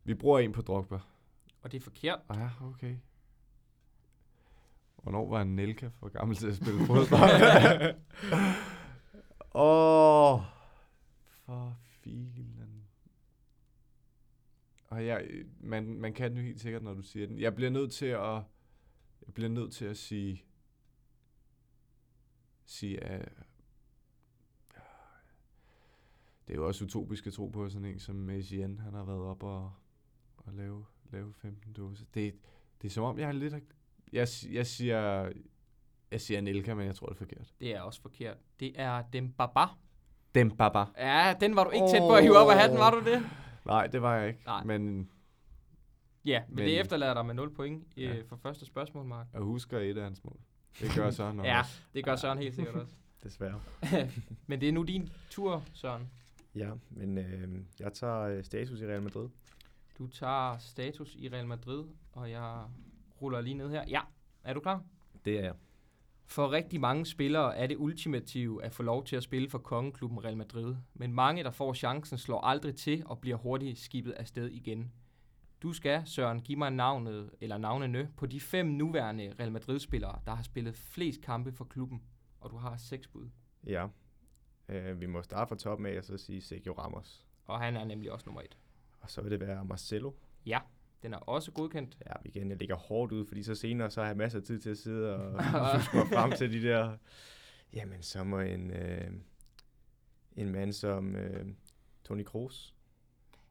Vi bruger en på Drogba. Og det er forkert. Ah, ja, okay. Hvornår var Nelka for gammel til at spille fodbold? (laughs) Åh. oh. For filen. Og jeg, man, man kan den jo helt sikkert, når du siger den. Jeg bliver nødt til at... Jeg bliver nødt til at sige... Sige, at... Det er jo også utopisk at tro på sådan en som Messien. Han har været op og, og lave, lave 15 dåse. Det, det er som om, jeg er lidt... Jeg, jeg siger... Jeg siger Nelka, men jeg tror, det er forkert. Det er også forkert. Det er dem baba. Dem baba. Ja, den var du ikke tæt på at hive op af hatten, var du det? Nej, det var jeg ikke. Nej. Men Ja, men, Men- det efterlader dig med 0 point Ja. øh, for første spørgsmål, Mark. jeg husker et af hans mål. Det gør Søren (laughs) Ja, også. det gør Søren helt sikkert (laughs) også. Desværre. (laughs) men det er nu din tur, Søren. Ja, men øh, jeg tager øh, status i Real Madrid. Du tager status i Real Madrid, og jeg ruller lige ned her. Ja, er du klar? Det er jeg. For rigtig mange spillere er det ultimative at få lov til at spille for kongeklubben Real Madrid, men mange, der får chancen, slår aldrig til og bliver hurtigt skibet afsted igen. Du skal, Søren, give mig navnet eller navnene på de fem nuværende Real Madrid-spillere, der har spillet flest kampe for klubben, og du har seks bud. Ja. Øh, vi må starte fra toppen af og så sige Sergio Ramos. Og han er nemlig også nummer et. Og så vil det være Marcelo. Ja, den er også godkendt. Ja, igen, jeg ligger hårdt ud, fordi så senere så har jeg masser af tid til at sidde og (laughs) skulle frem til de der... Jamen, så må en, øh, en mand som øh, Toni Kroos.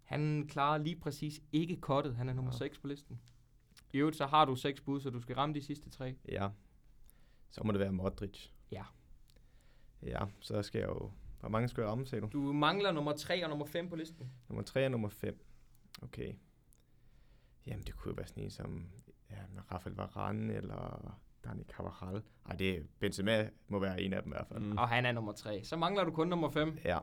Han klarer lige præcis ikke kottet. Han er nummer Ja. 6 på listen. I øvrigt, så har du seks bud, så du skal ramme de sidste tre. Ja. Så må det være Modric. Ja. Ja, så skal jeg jo... Hvor mange skal jeg ramme, sagde du? Du mangler nummer 3 og nummer 5 på listen. Nummer 3 og nummer 5. Okay. Jamen, det kunne jo være sådan en som ja, Rafael Varane eller Dani Carvajal. Ej, det er Benzema må være en af dem i hvert fald. Mm. Og han er nummer 3. Så mangler du kun nummer 5. Ja.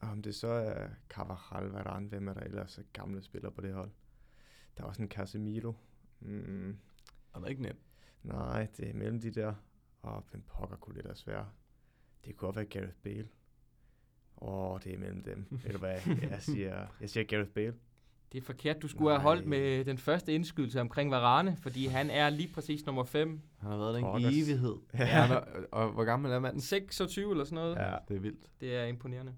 Og om det så er Carvajal, Varane, hvem er der ellers gamle spillere på det hold? Der er også en Casemiro. Mm, Han er ikke nem. nej, det er mellem de der. Og hvem pokker kunne det da svære? Det kunne også være Gareth Bale. Åh, oh, det er mellem dem. (laughs) Ved du hvad, jeg siger, jeg siger Gareth Bale. Det er forkert. Du skulle have holdt Nej. med den første indskydelse omkring Varane, fordi han er lige præcis nummer 5. Han har været der en Pokkers. evighed. (laughs) Ja. Ja. og, og hvor gammel er manden? 26 eller sådan noget. Ja. Det er vildt. Det er imponerende.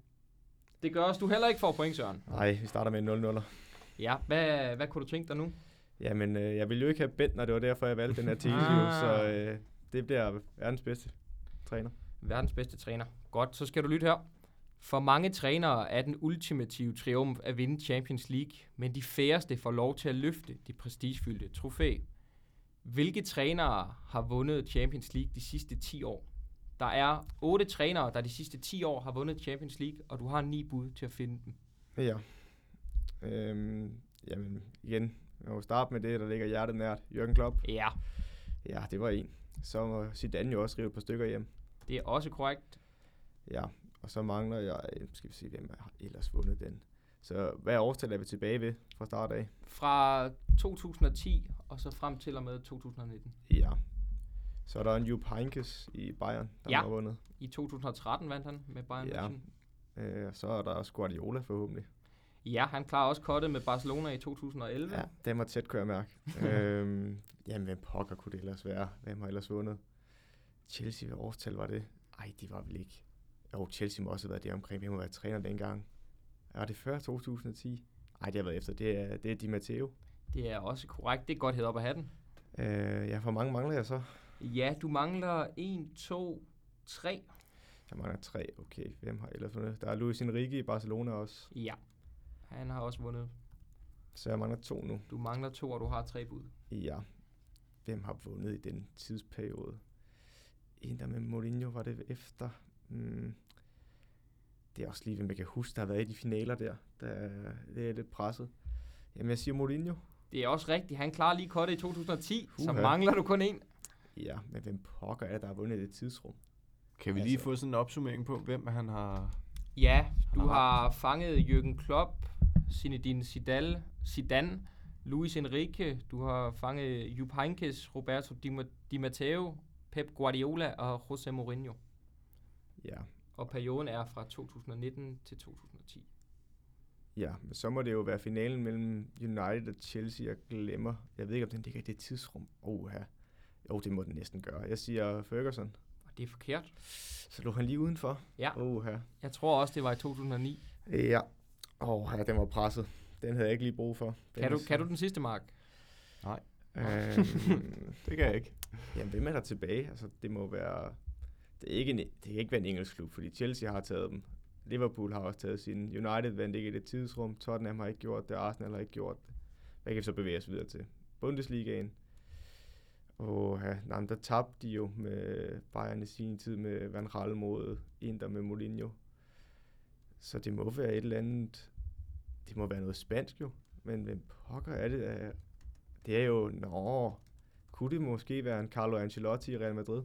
Det gør også, du heller ikke får point, Søren. Nej, vi starter med en 0 0 Ja, hvad, hvad kunne du tænke dig nu? Jamen, øh, jeg ville jo ikke have Bentner, det var derfor, jeg valgte den her team, ah. så øh, det bliver verdens bedste træner. Verdens bedste træner. Godt, så skal du lytte her. For mange trænere er den ultimative triumf at vinde Champions League, men de færreste får lov til at løfte det prestigefyldte trofæ. Hvilke trænere har vundet Champions League de sidste 10 år? Der er otte trænere, der de sidste 10 år har vundet Champions League, og du har ni bud til at finde dem. Ja. Øhm, jamen, igen, jeg må starte med det, der ligger hjertet nært. Jørgen Klopp. Ja, Ja, det var en. Så må Zidane jo også rive et par stykker hjem. Det er også korrekt. Ja, og så mangler jeg, øh, skal vi se, hvem har ellers vundet den. Så hvad årstal er vi tilbage ved fra start af? Fra 2010 og så frem til og med 2019. Ja. Så er der en Jupp Heynckes i Bayern, der Ja. har vundet. I 2013 vandt han med Bayern Ja. Øh, så er der også Guardiola forhåbentlig. Ja, han klarer også kottet med Barcelona i 2011. Ja, den var tæt, kunne jeg mærke. (laughs) øhm, jamen, hvem pokker kunne det ellers være? Hvem har ellers vundet? Chelsea, hvad årstal var det? Ej, de var vel ikke. Jo, Chelsea må også have været der omkring. Hvem har været træner dengang? Er det før 2010? Ej, det har været efter. Det er, det er Di Matteo. Det er også korrekt. Det er godt hed op at have den. Øh, ja, hvor mange mangler jeg så? Ja, du mangler 1, 2, 3. Jeg mangler tre. Okay, hvem har ellers vundet? Der er Luis Enrique i Barcelona også. Ja, han har også vundet. Så jeg mangler to nu. Du mangler to, og du har tre bud. Ja. Hvem har vundet i den tidsperiode? En der med Mourinho, var det efter? Mm. Det er også lige, hvem jeg kan huske, der har været i de finaler der. der det er lidt presset. Jamen, jeg siger Mourinho. Det er også rigtigt. Han klarer lige kottet i 2010, så Uha. mangler du kun en. Ja, men hvem pokker er det, der har vundet i det tidsrum? Kan vi lige Altså- få sådan en opsummering på, hvem han har... Ja, du Har har fanget Jürgen Klopp, Zinedine Zidane, Zidane, Luis Enrique, du har fanget Jupp Heynckes, Roberto Di Matteo, Pep Guardiola og José Mourinho. Ja, Og perioden er fra 2019 til 2010. ja, men så må det jo være finalen mellem United og Chelsea, jeg glemmer. Jeg ved ikke, om den ligger i det tidsrum. Oh, ja. Jo, det må den næsten gøre. Jeg siger Ferguson. Og det er forkert. Så lå han lige udenfor. Ja, Oh, ja. jeg tror også, det var i 2009. Ja. Åh, ja, den var presset. Den havde jeg ikke lige brug for. Den Kan du, kan du den sidste, Mark? Øhm, Det kan jeg ikke jamen, hvem er der tilbage? Altså, det må være... Det, er ikke en, det kan ikke være en engelsk klub, fordi Chelsea har taget dem. Liverpool har også taget sin. United vandt ikke i det tidsrum. Tottenham har ikke gjort det. Arsenal har ikke gjort det. Hvad kan vi så bevæge os videre til? Bundesligaen. Og ja, nej, der tabte de jo med Bayern i sin tid med Van Rall mod Inter med Mourinho. Så det må være et eller andet... Det må være noget spansk jo. Men hvem pokker er det? Det er jo... Nå, kunne det måske være en Carlo Ancelotti i Real Madrid?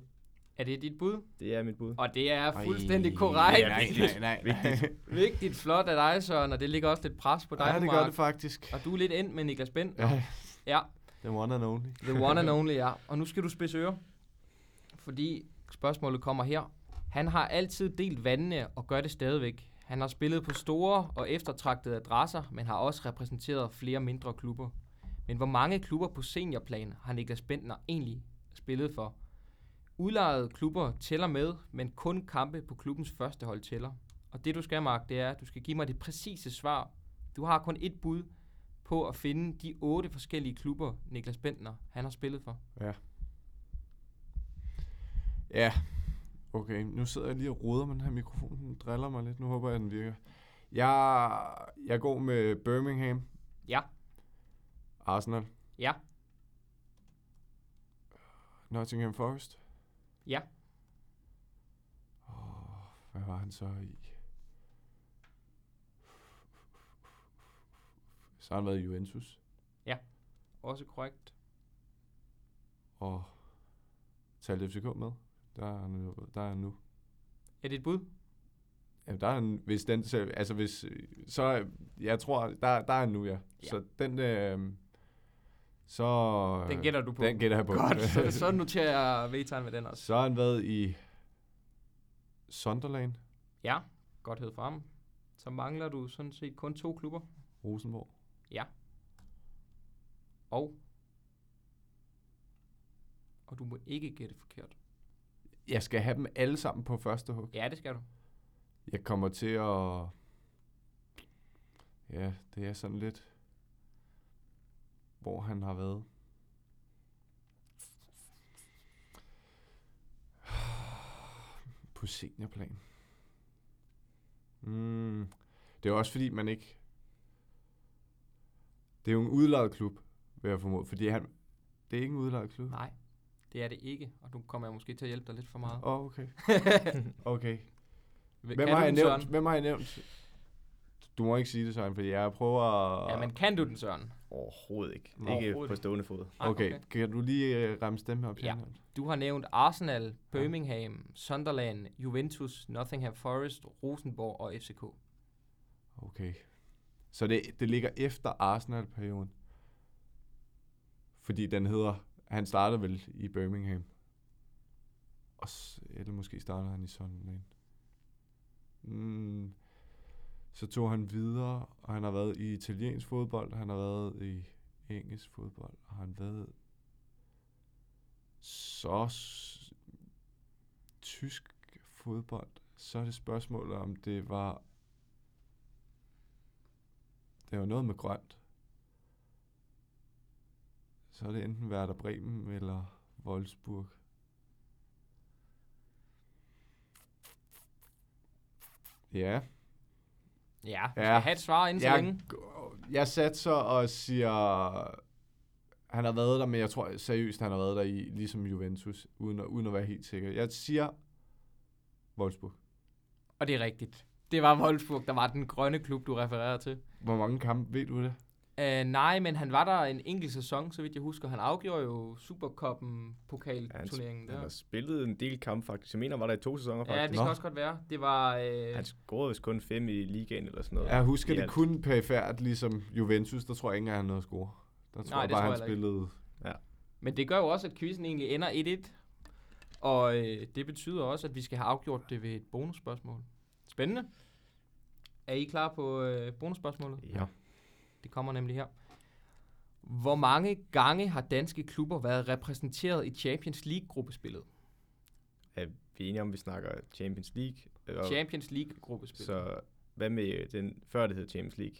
Er det dit bud? Det er mit bud. Og det er Ej, fuldstændig korrekt. Nej, nej, nej. (laughs) nej. Vigtigt, flot af dig, Søren, og det ligger også lidt pres på dig, Ja, det nu, gør Mark. det faktisk. Og du er lidt ind med Niklas Bent. Ja, Ja, the one and only. the one and only, ja. Og nu skal du spidse ører, fordi spørgsmålet kommer her. Han har altid delt vandene og gør det stadigvæk. Han har spillet på store og eftertragtede adresser, men har også repræsenteret flere mindre klubber. Men hvor mange klubber på seniorplan har Niklas Bentner egentlig spillet for? Udlejede klubber tæller med, men kun kampe på klubbens første hold tæller. Og det du skal, Mark, det er, at du skal give mig det præcise svar. Du har kun et bud på at finde de otte forskellige klubber, Niklas Bentner han har spillet for. Ja. Okay, nu sidder jeg lige og roder med den her mikrofon. Den driller mig lidt. Nu håber jeg, den virker. Jeg, jeg går med Birmingham, Ja, Arsenal, ja, Nottingham Forest. ja. Åh, hvad var han så i? Så har han været i Juventus. Også korrekt. Og talte FCK med. Der er han, der er han nu. Er det et bud? Ja, der er han, hvis den, så- altså hvis, så, jeg tror, der, der er han nu, ja. Ja. ja. Så den, øh, så... Den gætter du på. Den gætter jeg på. Godt, så, så noterer (laughs) jeg vedtegn med den også. så har han været i Sunderland, Ja, Godt hed frem. Så mangler du sådan set kun to klubber. Rosenborg. Og og du må ikke gætte forkert. Jeg skal have dem alle sammen på første hug. Ja, det skal du. Jeg kommer til at... Ja, det er sådan lidt... Hvor han har været. På seniorplan. Mm. Det er også fordi, man ikke... Det er jo en udlejet klub, vil jeg formode. Fordi han... Det er ikke en udlejet klub. Nej, det er det ikke. Og nu kommer jeg måske til at hjælpe dig lidt for meget. Åh, oh, okay. (laughs) Okay. Hvem kan har, jeg nævnt? Hvem har jeg nævnt? Du må ikke sige det, Søren, fordi jeg prøver at... Ja, men kan du den, Søren? Overhovedet ikke. Nå. Ikke Overhovedet på ikke. stående fod. Nej, Okay, okay. kan du lige uh, ramme dem op? Ja. Du har nævnt Arsenal, Birmingham, Sunderland, Juventus, Nottingham Forest, Rosenborg og FCK. Okay. Så det, det ligger efter Arsenal-perioden. Fordi den hedder... Han startede vel i Birmingham. Og eller måske startede han i Sunderland. Mm. Så tog han videre, og han har været i italiensk fodbold, han har været i engelsk fodbold, og han har været så s- tysk fodbold. Så er det spørgsmålet, om det var det var noget med grønt. Så er det enten Werder Bremen eller Wolfsburg. Ja. Ja, Ja. skal have et svar inden så Jeg, længe. jeg satser og siger, han har været der, men jeg tror seriøst, han har været der i, ligesom Juventus, uden at, uden at være helt sikker. Jeg siger Wolfsburg. Og det er rigtigt. Det var Wolfsburg, der var den grønne klub, du refererer til. Hvor mange kampe, ved du det? Uh, nej, men han var der en enkelt sæson, så vidt jeg husker. Han afgjorde jo Supercuppen pokalturneringen Han der. har spillet en del kampe faktisk. Jeg mener, var der i to sæsoner Ja, faktisk. det Nå. kan også godt være. Det var... Uh, Han scorede vist kun fem i ligaen eller sådan noget. Jeg husker I det alt. kun perifært, ligesom Juventus, der tror jeg ikke engang, han nåede at score. Der tror Nej, jeg det bare, tror han jeg ikke. spillede... Men det gør jo også, at quizzen egentlig ender 1-1. Og øh, det betyder også, at vi skal have afgjort det ved et bonusspørgsmål. Spændende. Er I klar på øh, bonusspørgsmålet? Ja. Det kommer nemlig her. Hvor mange gange har danske klubber været repræsenteret i Champions League-gruppespillet? Er vi enige om, vi snakker Champions League? Og Champions League-gruppespillet. så hvad med den, før det hed Champions League?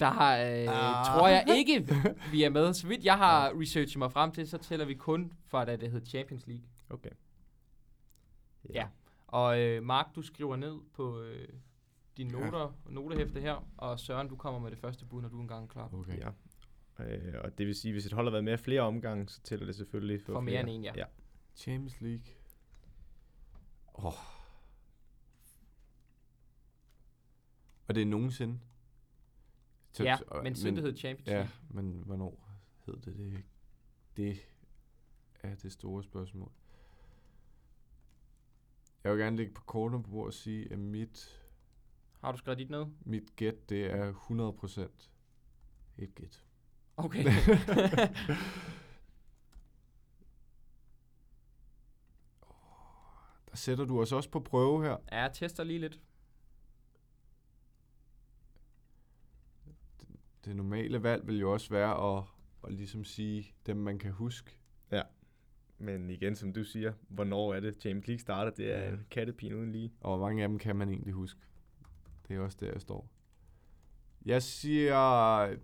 Der har, øh, Ah. tror jeg ikke, (laughs) vi er med. Så vidt jeg har researchet mig frem til, så tæller vi kun fra, da det hed Champions League. Okay. Ja. Og øh, Mark, du skriver ned på øh, dine noter, notehæfte her, og Søren, du kommer med det første bud, når du engang er klar. Okay. Ja. Øh, og det vil sige, hvis et hold har været med flere omgange, så tæller det selvfølgelig for, For mere flere. end en, ja. ja. Champions League. Åh. Og det er nogensinde. Så- Ja, og- men siden det hed Champions Ja, League. men hvornår hed det det? Det er det store spørgsmål. Jeg vil gerne lægge på kortet på bordet og sige, at mit, Har du skrevet dit ned? mit gæt, det er 100% et gæt. Okay. (laughs) Der sætter du os også på prøve her. ja, jeg tester lige lidt. Det normale valg vil jo også være at, at ligesom sige dem, man kan huske. Men igen, som du siger, hvornår er det Champions League starter? Det er Ja. en kattepine uden lige. Og hvor mange af dem kan man egentlig huske? Det er også der, jeg står. Jeg siger...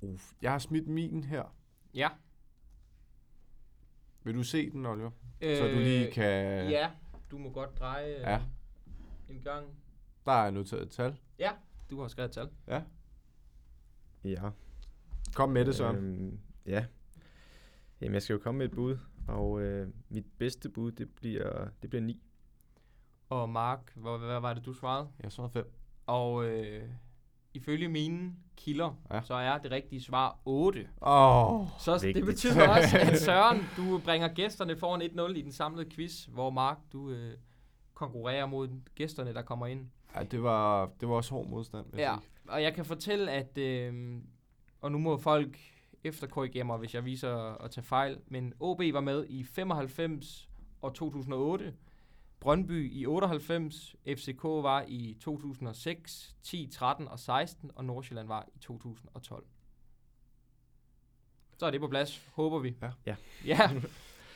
Uf, jeg har smidt min her. Ja. Vil du se den, Oliver? Så du lige kan... Øh, Ja, du må godt dreje øh, Ja. en gang. Der er noteret et tal. Ja, du har skrevet et tal. Ja. Ja. Kom med det, Søren. Øhm, ja. Jamen, jeg skal jo komme med et bud, og øh, mit bedste bud, det bliver, det bliver 9. Og Mark, hvad, hvad var det, du svarede? Jeg svarede fem. Og øh, ifølge mine kilder, Ja. så er det rigtige svar 8. Åh. Oh. Så det Vigtigt. betyder også, at (laughs) Søren, du bringer gæsterne foran 1-0 i den samlede quiz, hvor Mark, du øh, konkurrerer mod gæsterne, der kommer ind. Ja, det var, det var også hård modstand, Ja, sige. og jeg kan fortælle, at, øh, og nu må folk efterkorrigere mig, hvis jeg viser at tage fejl, men OB var med i 95 og 2008, Brøndby i 98, FCK var i 2006, 10, 13 og 16, og Nordsjælland var i 2012. Så er det på plads, håber vi. Ja. Ja. ja.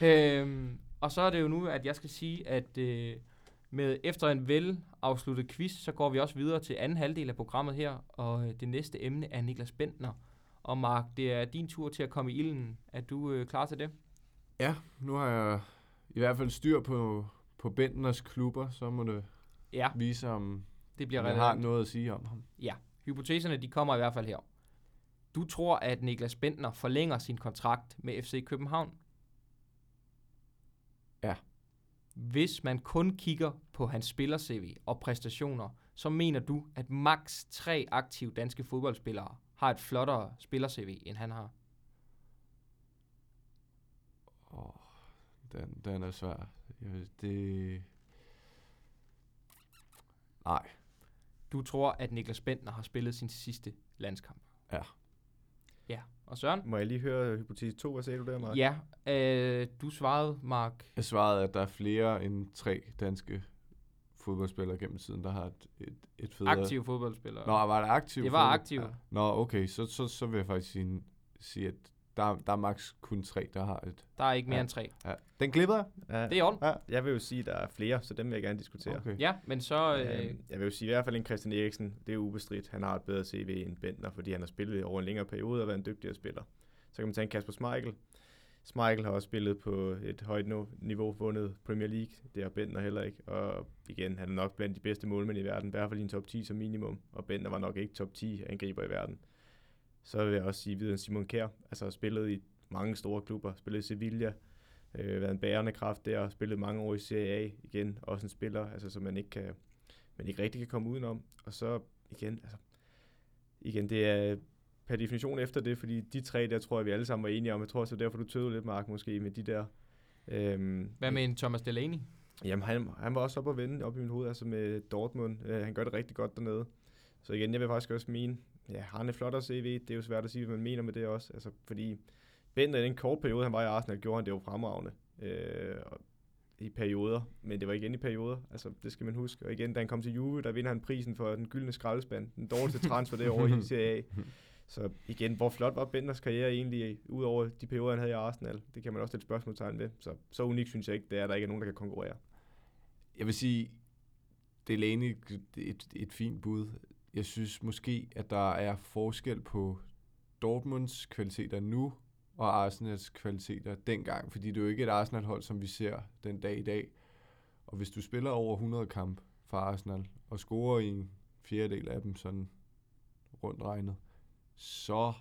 (laughs) øhm, og så er det jo nu, at jeg skal sige, at øh, med efter en vel afsluttet quiz, så går vi også videre til anden halvdel af programmet her, og øh, det næste emne er Niklas Bentner. Og Mark, det er din tur til at komme i ilden. Er du øh, klar til det? Ja, nu har jeg i hvert fald styr på, på Bentners klubber, så må det Ja, vise, om det bliver jeg har relevant. noget at sige om ham. Hypoteserne, de kommer i hvert fald her. Du tror, at Niklas Bentner forlænger sin kontrakt med FC København? Ja. Hvis man kun kigger på hans spiller-CV og præstationer, så mener du, at maks tre aktive danske fodboldspillere har et flottere spiller-CV, end han har? Den, den er svær. Jeg det... Nej. Du tror, at Niklas Bentner har spillet sin sidste landskamp? Ja. Ja. Og Søren? Må jeg lige høre hypotese 2? Hvad sagde du der, Mark? Ja, øh, du svarede, Mark. Jeg svarede, at der er flere end tre danske fodboldspillere gennem tiden, der har et, et, et federe... Aktiv fodboldspiller. Nå, var det aktiv? Det var fodbold? aktiv. Ja. Nå, okay, så, så, så vil jeg faktisk sige, sige at der, der er maks kun tre, der har et... Der er ikke mere Ja. end tre. Ja. Den glipper jeg. Ja, Det er on. Ja. jeg vil jo sige, at der er flere, så dem vil jeg gerne diskutere. Okay. Ja, men så... Øh, Øh, jeg vil jo sige i hvert fald en Christian Eriksen, det er ubestridt. Han har et bedre CV end Bentner, fordi han har spillet over en længere periode og været en dygtigere spiller. Så kan man tage en Kasper Schmeichel. Schmeichel har også spillet på et højt nu- niveau, vundet Premier League. Det har Bentner heller ikke. Og igen, han er nok blandt de bedste målmænd i verden, i hvert fald i en top 10 som minimum. Og Bentner var nok ikke top 10 angriber i verden. Så vil jeg også sige videre Simon Kjær. Altså har spillet i mange store klubber. Spillet i Sevilla, øh, været en bærende kraft der, spillet mange år i Serie A igen, også en spiller, altså, som man ikke, kan, man ikke rigtig kan komme udenom. Og så igen, altså, igen, det er per definition efter det, fordi de tre der tror jeg, vi alle sammen var enige om. Jeg tror også, det er derfor, du tøvede lidt, Mark, måske med de der. Øhm, hvad med en Thomas Delaney? Jamen, han, han var også oppe at vende op i mit hoved, altså med Dortmund. Øh, han gør det rigtig godt dernede. Så igen, jeg vil faktisk også mene, ja, han et flottere CV? Det er jo svært at sige, hvad man mener med det også. Altså, fordi Bender i den korte periode, han var i Arsenal, gjorde han det jo fremragende. Øh, i perioder, men det var igen i perioder, altså det skal man huske. Og igen, da han kom til Juve, der vinder han prisen for den gyldne skraldespand, den dårligste transfer derovre i (laughs) Serie A. Så igen, hvor flot var Benders karriere egentlig, ud over de perioder, han havde i Arsenal? Det kan man også stille spørgsmålstegn ved. Så, så unikt synes jeg ikke, det er, at der ikke er nogen, der kan konkurrere. Jeg vil sige, det er et, et fint bud. Jeg synes måske, at der er forskel på Dortmunds kvaliteter nu, og Arsenals kvaliteter dengang, fordi det er jo ikke et Arsenal-hold, som vi ser den dag i dag. Og hvis du spiller over 100 kamp for Arsenal, og scorer i en fjerdedel af dem sådan rundt regnet, så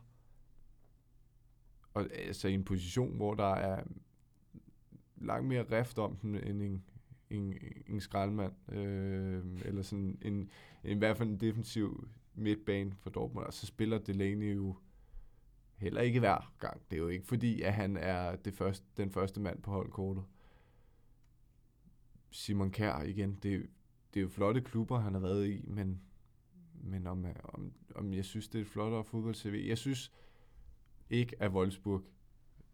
og, altså i en position, hvor der er langt mere rift om den, end en, en, en skraldmand, øh, eller sådan en, en, i hvert fald en defensiv midtbane for Dortmund, og så spiller Delaney jo heller ikke hver gang. Det er jo ikke fordi, at han er det første, den første mand på holdkortet. Simon Kjær igen, det, det er jo flotte klubber, han har været i, men, men om, om, om jeg synes, det er et flottere fodbold-CV. Jeg synes ikke, at Wolfsburg,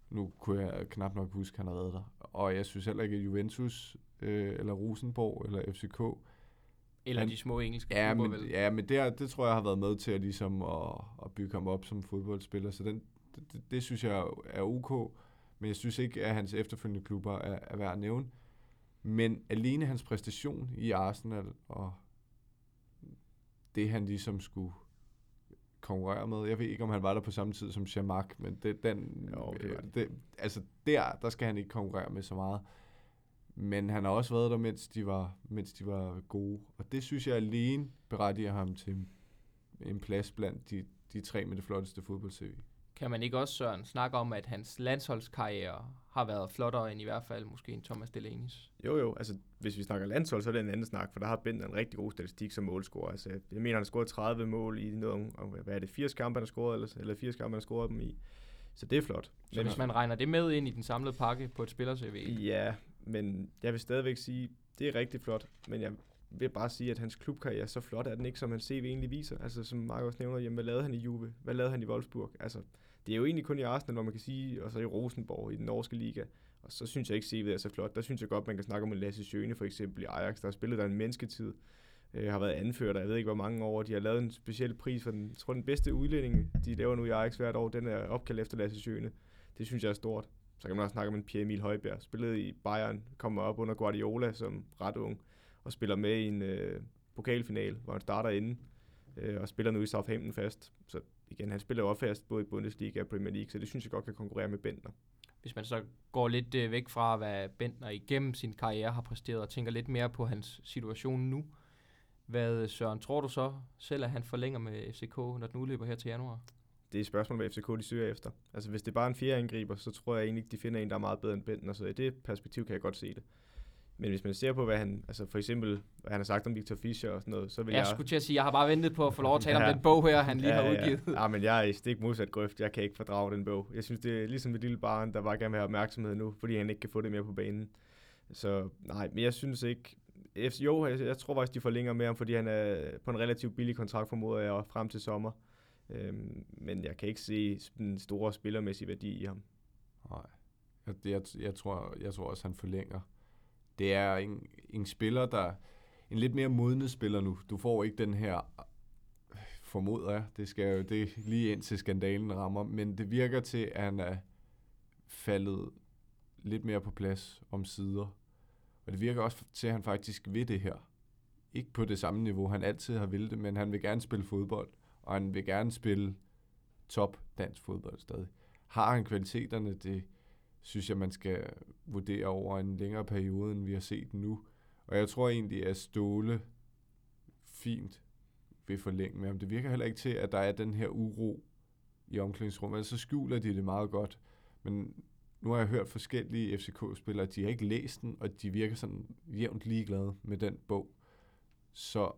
nu kunne jeg knap nok huske, at han har været der, og jeg synes heller ikke, at Juventus, øh, eller Rosenborg, eller FCK, Eller Han- de små engelske Ja, klubber, men, vel? ja, men det, det tror jeg har været med til at, ligesom at, at bygge ham op som fodboldspiller, så den, det, det, synes jeg er ok, men jeg synes ikke, at hans efterfølgende klubber er, er værd at nævne. Men alene hans præstation i Arsenal, og det han ligesom skulle konkurrere med, jeg ved ikke, om han var der på samme tid som Chamak, men det, den, Jo, det det. det, altså der, der skal han ikke konkurrere med så meget. Men han har også været der, mens de var, mens de var gode. Og det synes jeg alene berettiger ham til en plads blandt de, de tre med det flotteste fodbold-CV. Kan man ikke også, Søren, snakke om, at hans landsholdskarriere har været flottere end i hvert fald måske en Thomas Delaney's? Jo, jo, altså hvis vi snakker landshold, så er det en anden snak, for der har Bent en rigtig god statistik som målscorer. Altså, jeg mener, han har scoret 30 mål i noget om, hvad er det, 80 kampe, han har scoret, eller, eller 80 kampe, han har scoret dem i. Så det er flot. Så hvis man regner det med ind i den samlede pakke på et spiller-CV, Ja, men jeg vil stadigvæk sige, det er rigtig flot, men jeg vil bare sige, at hans klubkarriere, så flot er den ikke, som hans CV egentlig viser. Altså som Mark også nævner, jamen, hvad lavede han i Juve? Hvad lavede han i Wolfsburg? Altså, det er jo egentlig kun i Arsenal, hvor man kan sige, og så i Rosenborg i den norske liga. Og så synes jeg ikke, CV'et er så flot. Der synes jeg godt, man kan snakke om en Lasse Sjøne for eksempel i Ajax, der har spillet der en mennesketid, øh, har været anført, og jeg ved ikke, hvor mange år. De har lavet en speciel pris for den, jeg tror, den bedste udlænding, de laver nu i Ajax hvert år, den er opkaldt efter Lasse Sjøne. Det synes jeg er stort. Så kan man også snakke om en Pierre Emil Højbjerg. Spillede i Bayern, kommer op under Guardiola som ret ung, og spiller med i en øh, pokalfinal, hvor han starter inden, øh, og spiller nu i Southampton fast. Så igen, han spiller jo også fast både i Bundesliga og Premier League, så det synes jeg godt kan konkurrere med Bentner. Hvis man så går lidt øh, væk fra, hvad Bentner igennem sin karriere har præsteret, og tænker lidt mere på hans situation nu, hvad Søren, tror du så selv, at han forlænger med FCK, når den udløber her til januar? Det er et spørgsmål, hvad FCK de søger efter. Altså hvis det er bare en fjerde angriber, så tror jeg egentlig de finder en, der er meget bedre end Bentner, så i det perspektiv kan jeg godt se det. Men hvis man ser på, hvad han, altså for eksempel, hvad han har sagt om Victor Fischer og sådan noget, så vil jeg... Jeg skulle til at sige, jeg har bare ventet på at få lov at tale (laughs) Ja. om den bog her, han lige har udgivet. Ja, ja. men jeg er i stik modsat grøft. Jeg kan ikke fordrage den bog. Jeg synes, det er ligesom et lille barn, der bare gerne vil have opmærksomhed nu, fordi han ikke kan få det mere på banen. Så nej, men jeg synes ikke... Jo, jeg, jeg tror faktisk, de forlænger med ham, fordi han er på en relativt billig kontrakt, formoder jeg, frem til sommer. Øhm, men jeg kan ikke se den store spillermæssige værdi i ham. Nej. Jeg, jeg, jeg, tror, jeg tror også, han forlænger. Det er en, en spiller, der... En lidt mere modne spiller nu. Du får ikke den her... Formoder jeg. Det skal jo det lige ind til skandalen rammer. Men det virker til, at han er faldet lidt mere på plads om sider. Og det virker også til, at han faktisk vil det her. Ikke på det samme niveau, han altid har ville det, men han vil gerne spille fodbold. Og han vil gerne spille top dansk fodbold stadig. Har han kvaliteterne, det synes jeg, man skal vurdere over en længere periode, end vi har set nu. Og jeg tror egentlig, at Ståle fint vil forlænge med ham. Det virker heller ikke til, at der er den her uro i omklædningsrummet. Altså, så skjuler de det meget godt. Men nu har jeg hørt forskellige FCK-spillere, de har ikke læst den, og de virker sådan jævnt ligeglade med den bog. Så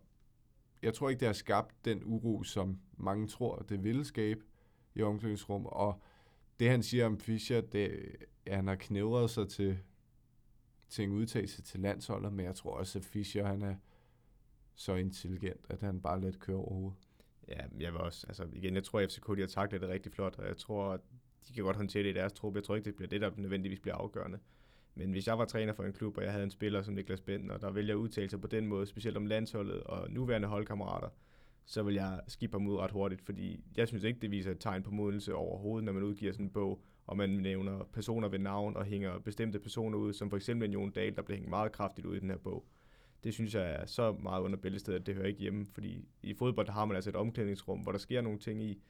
jeg tror ikke, det har skabt den uro, som mange tror, det ville skabe i omklædningsrum. Og det, han siger om Fischer, det er, at han har knævret sig til, til en udtagelse til landsholdet, men jeg tror også, at Fischer han er så intelligent, at han bare let kører over hovedet. Ja, jeg vil også, altså igen, jeg tror, at FCK de har taklet det rigtig flot, og jeg tror, at de kan godt håndtere det i deres trup. Jeg tror ikke, det bliver det, der nødvendigvis bliver afgørende. Men hvis jeg var træner for en klub, og jeg havde en spiller som Niklas Bentner, der vælger at udtale sig på den måde, specielt om landsholdet og nuværende holdkammerater, så vil jeg skifte ham ud ret hurtigt, fordi jeg synes ikke, det viser et tegn på modelse overhovedet, når man udgiver sådan en bog, og man nævner personer ved navn og hænger bestemte personer ud, som for eksempel en Jon Dahl, der blev hængt meget kraftigt ud i den her bog. Det synes jeg er så meget under bæltestedet, at det hører ikke hjemme, fordi i fodbold der har man altså et omklædningsrum, hvor der sker nogle ting i,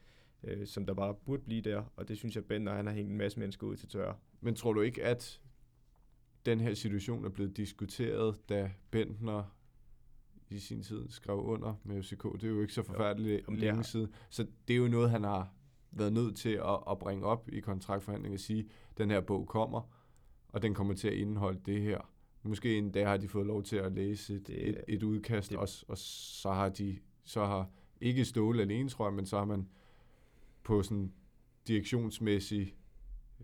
øh, som der bare burde blive der, og det synes jeg, Bender han har hængt en masse mennesker ud til tørre. Men tror du ikke, at den her situation er blevet diskuteret, da Bentner i sin tid skrev under med FCK? Det er jo ikke så forfærdeligt Om det længe har- siden. Så det er jo noget, han har været nødt til at, at bringe op i kontraktforhandlinger og sige, den her bog kommer, og den kommer til at indeholde det her. Måske en dag har de fået lov til at læse et, Det- et, et udkast, det- og, og så har de så har ikke Ståle alene, tror jeg, men så har man på sådan direktionsmæssig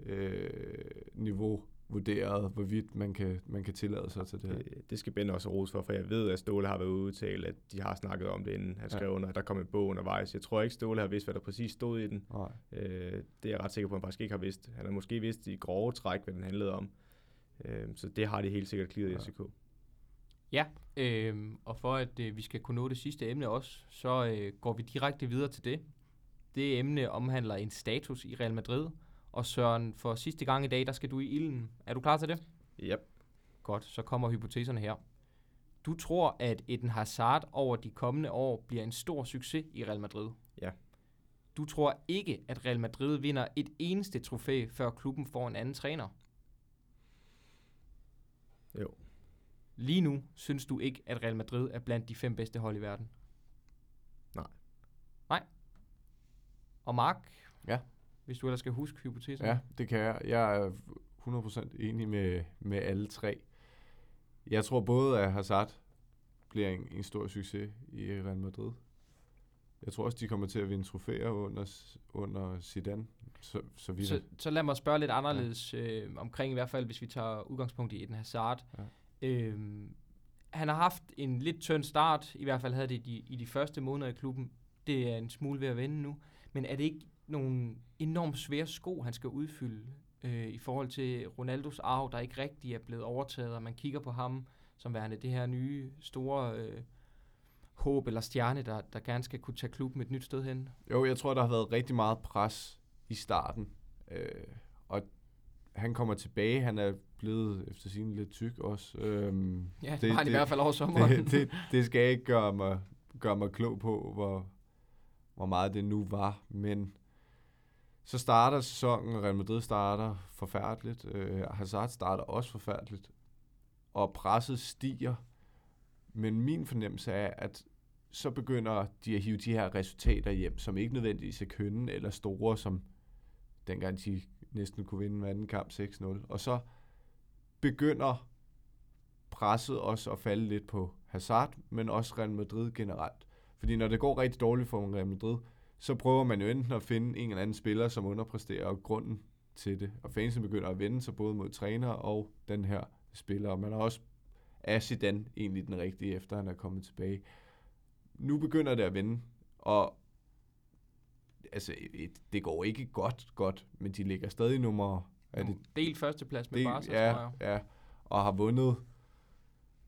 øh, niveau vurderet, hvorvidt man kan, man kan tillade sig til det her. Det, det skal Ben også rose for, for jeg ved, at Ståle har været ude udtalt, at de har snakket om det, inden han Ja. skrev under, at der kom en bog undervejs. Jeg tror ikke, Ståle har vidst, hvad der præcis stod i den. Nej. Øh, det er jeg ret sikker på, at han faktisk ikke har vidst. Han har måske vidst i grove træk, hvad den handlede om. Øh, så det har de helt sikkert kliret i Ja. FCK. Ja, øh, og for at øh, vi skal kunne nå det sidste emne også, så øh, går vi direkte videre til det. Det emne omhandler en status i Real Madrid. Og Søren, for sidste gang i dag, der skal du i ilden. Er du klar til det? Yep. Godt, så kommer hypoteserne her. Du tror, at Eden Hazard over de kommende år bliver en stor succes i Real Madrid. Ja. Du tror ikke, at Real Madrid vinder et eneste trofæ, før klubben får en anden træner. Jo. Lige nu synes du ikke, at Real Madrid er blandt de fem bedste hold i verden. Nej. Nej. Og Mark? Ja. Hvis du ellers skal huske hypotesen. Ja, det kan jeg. Jeg er 100% enig med, med alle tre. Jeg tror både, at Hazard bliver en, en stor succes i Real Madrid. Jeg tror også, de kommer til at vinde trofæer under, under Zidane. Så, så vidt. Så, så lad mig spørge lidt anderledes ja. øh, omkring i hvert fald, hvis vi tager udgangspunkt i Eden Hazard. Ja. Øhm, han har haft en lidt tynd start, i hvert fald havde det i de, i de første måneder i klubben. Det er en smule ved at vende nu. Men er det ikke nogle enormt svære sko, han skal udfylde øh, i forhold til Ronaldos arv, der ikke rigtig er blevet overtaget, og man kigger på ham som værende det her nye store øh, håb eller stjerne, der, der gerne skal kunne tage klubben et nyt sted hen. Jo, jeg tror, der har været rigtig meget pres i starten. Øh, og han kommer tilbage. Han er blevet efter sin lidt tyk også. Øhm, ja, det, det har han i hvert fald over sommeren. Det, (laughs) det, det skal ikke gøre mig, gøre mig klog på, hvor, hvor meget det nu var. Men så starter sæsonen, og Real Madrid starter forfærdeligt. Øh, Hazard starter også forfærdeligt. Og presset stiger. Men min fornemmelse er, at så begynder de at hive de her resultater hjem, som ikke nødvendigvis er kønne eller store, som dengang de næsten kunne vinde en anden kamp 6-0. Og så begynder presset også at falde lidt på Hazard, men også Real Madrid generelt. Fordi når det går rigtig dårligt for Real Madrid, så prøver man jo enten at finde en eller anden spiller, som underpresterer, og grunden til det. Og fansen begynder at vende sig både mod træner og den her spiller. Og man har også er Zidane egentlig den rigtige, efter han er kommet tilbage. Nu begynder det at vende, og altså, et, det går ikke godt, godt, men de ligger stadig nummer... Er det, del førsteplads med del, Barca, ja, tror jeg. Ja, og har vundet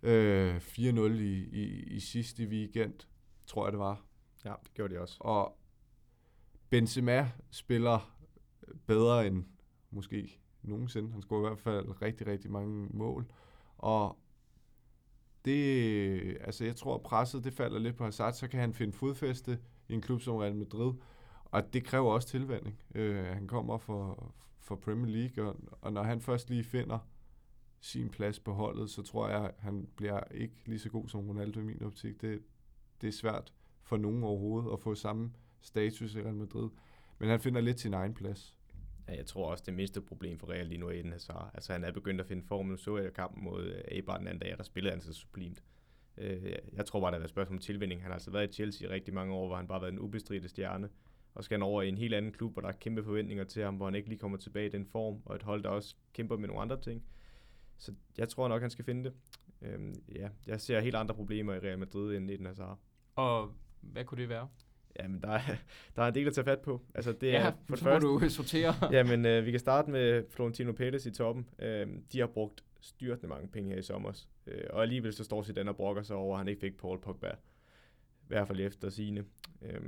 øh, 4-0 i, i, i sidste weekend, tror jeg det var. Ja, det gjorde de også. Og Benzema spiller bedre end måske nogensinde. Han scorer i hvert fald rigtig, rigtig mange mål. Og det, altså jeg tror, at presset det falder lidt på Hazard, så kan han finde fodfæste i en klub som Real Madrid. Og det kræver også tilvænning. Øh, han kommer for, for Premier League, og, og når han først lige finder sin plads på holdet, så tror jeg, at han bliver ikke lige så god som Ronaldo i min optik. Det, det er svært for nogen overhovedet at få samme status i Real Madrid. Men han finder lidt sin egen plads. Ja, jeg tror også, det mindste problem for Real lige nu er Eden Hazard. Altså, han er begyndt at finde form. Nu så jeg kampen mod Eibar den anden dag, der spillede han så sublimt. Øh, jeg tror bare, der er et spørgsmål om tilvinding. Han har altså været i Chelsea i rigtig mange år, hvor han bare har været en ubestridte stjerne. Og skal han over i en helt anden klub, hvor der er kæmpe forventninger til ham, hvor han ikke lige kommer tilbage i den form, og et hold, der også kæmper med nogle andre ting. Så jeg tror nok, han skal finde det. Øhm, ja, jeg ser helt andre problemer i Real Madrid end Eden Hazard. Og hvad kunne det være? Jamen, der er, (laughs) der er en del at tage fat på. Altså, det ja, er, for det første, du sortere. (laughs) jamen, øh, vi kan starte med Florentino Pérez i toppen. Øh, de har brugt styrtende mange penge her i sommer. Øh, og alligevel så står Zidane og brokker sig over, at han ikke fik Paul Pogba. I hvert fald efter sine. Øh,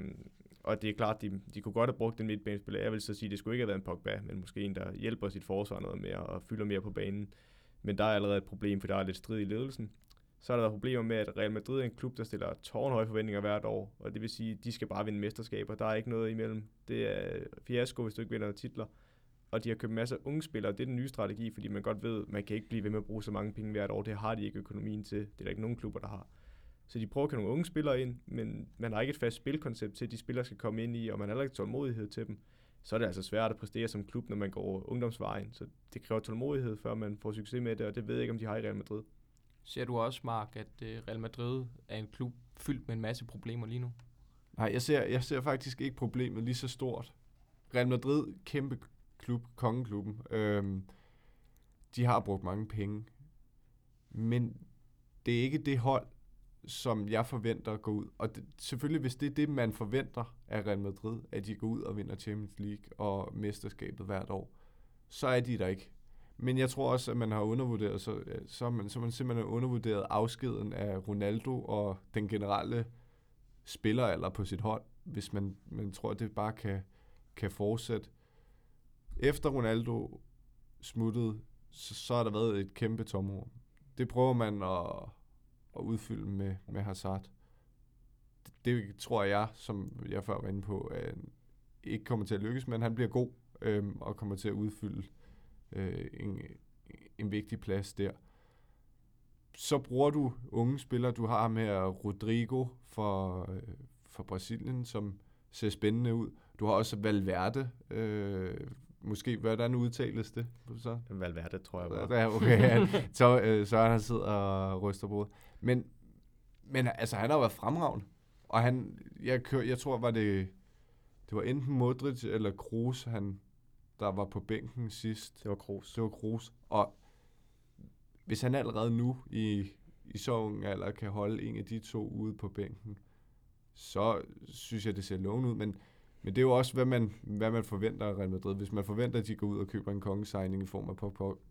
og det er klart, de, de kunne godt have brugt den midtbanespiller. Jeg vil så sige, at det skulle ikke have været en Pogba, men måske en, der hjælper sit forsvar noget mere og fylder mere på banen. Men der er allerede et problem, for der er lidt strid i ledelsen. Så har der været problemer med, at Real Madrid er en klub, der stiller tårnhøje forventninger hvert år, og det vil sige, at de skal bare vinde mesterskaber. Der er ikke noget imellem. Det er fiasko, hvis du ikke vinder titler. Og de har købt masser af unge spillere. Det er den nye strategi, fordi man godt ved, at man kan ikke blive ved med at bruge så mange penge hvert år. Det har de ikke økonomien til. Det er der ikke nogen klubber, der har. Så de prøver at nogle unge spillere ind, men man har ikke et fast spilkoncept til, at de spillere skal komme ind i, og man har heller ikke tålmodighed til dem. Så er det altså svært at præstere som klub, når man går ungdomsvejen. Så det kræver tålmodighed, før man får succes med det, og det ved jeg ikke, om de har i Real Madrid. Ser du også, Mark, at øh, Real Madrid er en klub fyldt med en masse problemer lige nu? Nej, jeg ser, jeg ser faktisk ikke problemet lige så stort. Real Madrid, kæmpe klub, kongeklubben. Øhm, de har brugt mange penge. Men det er ikke det hold, som jeg forventer at gå ud. Og det, selvfølgelig, hvis det er det, man forventer af Real Madrid, at de går ud og vinder Champions League og mesterskabet hvert år, så er de der ikke. Men jeg tror også, at man har undervurderet, så, øh, så, man, så man simpelthen undervurderet afskeden af Ronaldo og den generelle spilleralder på sit hold, hvis man, man tror, at det bare kan, kan fortsætte. Efter Ronaldo smuttede, så, så har der været et kæmpe tomrum. Det prøver man at, at udfylde med, med Hazard. Det, det tror jeg, som jeg før var inde på, at ikke kommer til at lykkes, men han bliver god øhm, og kommer til at udfylde øh, en, en vigtig plads der. Så bruger du unge spillere. Du har med Rodrigo for, øh, for Brasilien, som ser spændende ud. Du har også Valverde. Øh, måske, hvordan udtales det? Så? Valverde, tror jeg bare. Ja, okay. (laughs) så, øh, så han sidder og ryster på Men, men altså, han har været fremragende. Og han, jeg, kør, jeg tror, var det, det var enten Modric eller Kroos, han der var på bænken sidst. Det var Kroos. Det var Kroos. Og hvis han allerede nu i, i så ung alder kan holde en af de to ude på bænken, så synes jeg, det ser lovende ud. Men Men det er jo også, hvad man, hvad man forventer af Real Madrid. Hvis man forventer, at de går ud og køber en kongesigning i form af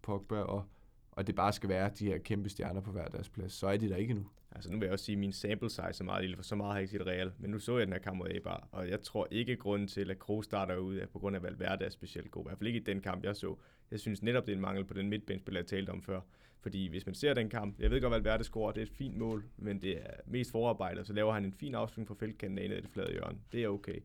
Pogba, og, og det bare skal være de her kæmpe stjerner på hver deres plads, så er de der ikke nu. Altså nu vil jeg også sige, at min sample size er meget lille, for så meget har jeg ikke set Real. Men nu så jeg den her kamp mod Eibar, og jeg tror ikke, grunden til, at Kroos starter ud er på grund af, at Valverde er specielt god. I hvert fald ikke i den kamp, jeg så. Jeg synes netop, det er en mangel på den midtbanespiller, jeg talte om før. Fordi hvis man ser den kamp, jeg ved godt, at Valverde scorer, det er et fint mål, men det er mest forarbejdet, så laver han en fin afslutning på feltkanten af det flade hjørne. Det er okay.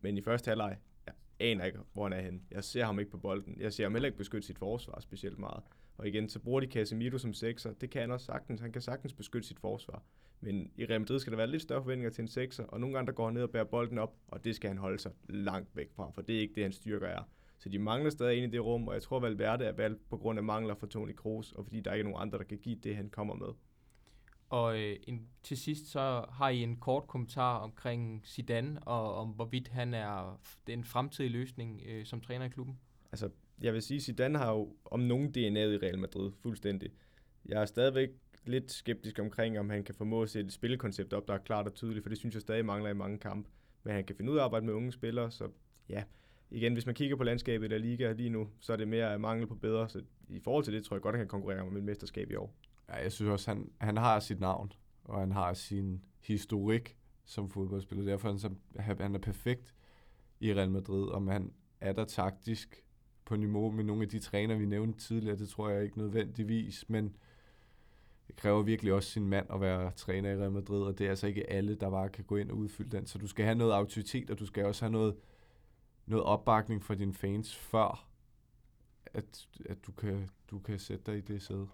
Men i første halvleg, jeg aner ikke, hvor han er henne. Jeg ser ham ikke på bolden. Jeg ser ham heller ikke beskytte sit forsvar specielt meget. Og igen, så bruger de Casemiro som sekser. Det kan han også sagtens. Han kan sagtens beskytte sit forsvar. Men i Real Madrid skal der være lidt større forventninger til en sekser, og nogle gange der går han ned og bærer bolden op, og det skal han holde sig langt væk fra, for det er ikke det, han styrker er. Så de mangler stadig ind i det rum, og jeg tror Valverde er valgt på grund af mangler for Toni Kroos, og fordi der ikke er nogen andre, der kan give det, han kommer med. Og øh, en, til sidst så har I en kort kommentar omkring Zidane, og om hvorvidt han er den fremtidige løsning øh, som træner i klubben. Altså, jeg vil sige, Zidane har jo om nogen DNA'et i Real Madrid, fuldstændig. Jeg er stadigvæk lidt skeptisk omkring, om han kan formå at sætte et spillekoncept op, der er klart og tydeligt, for det synes jeg stadig mangler i mange kampe. Men han kan finde ud af at arbejde med unge spillere, så ja, igen, hvis man kigger på landskabet af Liga lige nu, så er det mere mangel på bedre, så i forhold til det tror jeg godt, at han kan konkurrere med et mesterskab i år. Ja, jeg synes også, han, han har sit navn, og han har sin historik som fodboldspiller. Derfor er han, han er perfekt i Real Madrid, om han er der taktisk på niveau med nogle af de træner, vi nævnte tidligere. Det tror jeg ikke nødvendigvis, men det kræver virkelig også sin mand at være træner i Real Madrid, og det er altså ikke alle, der bare kan gå ind og udfylde den. Så du skal have noget autoritet, og du skal også have noget, noget opbakning fra dine fans, før at, at du, kan, du kan sætte dig i det sæde.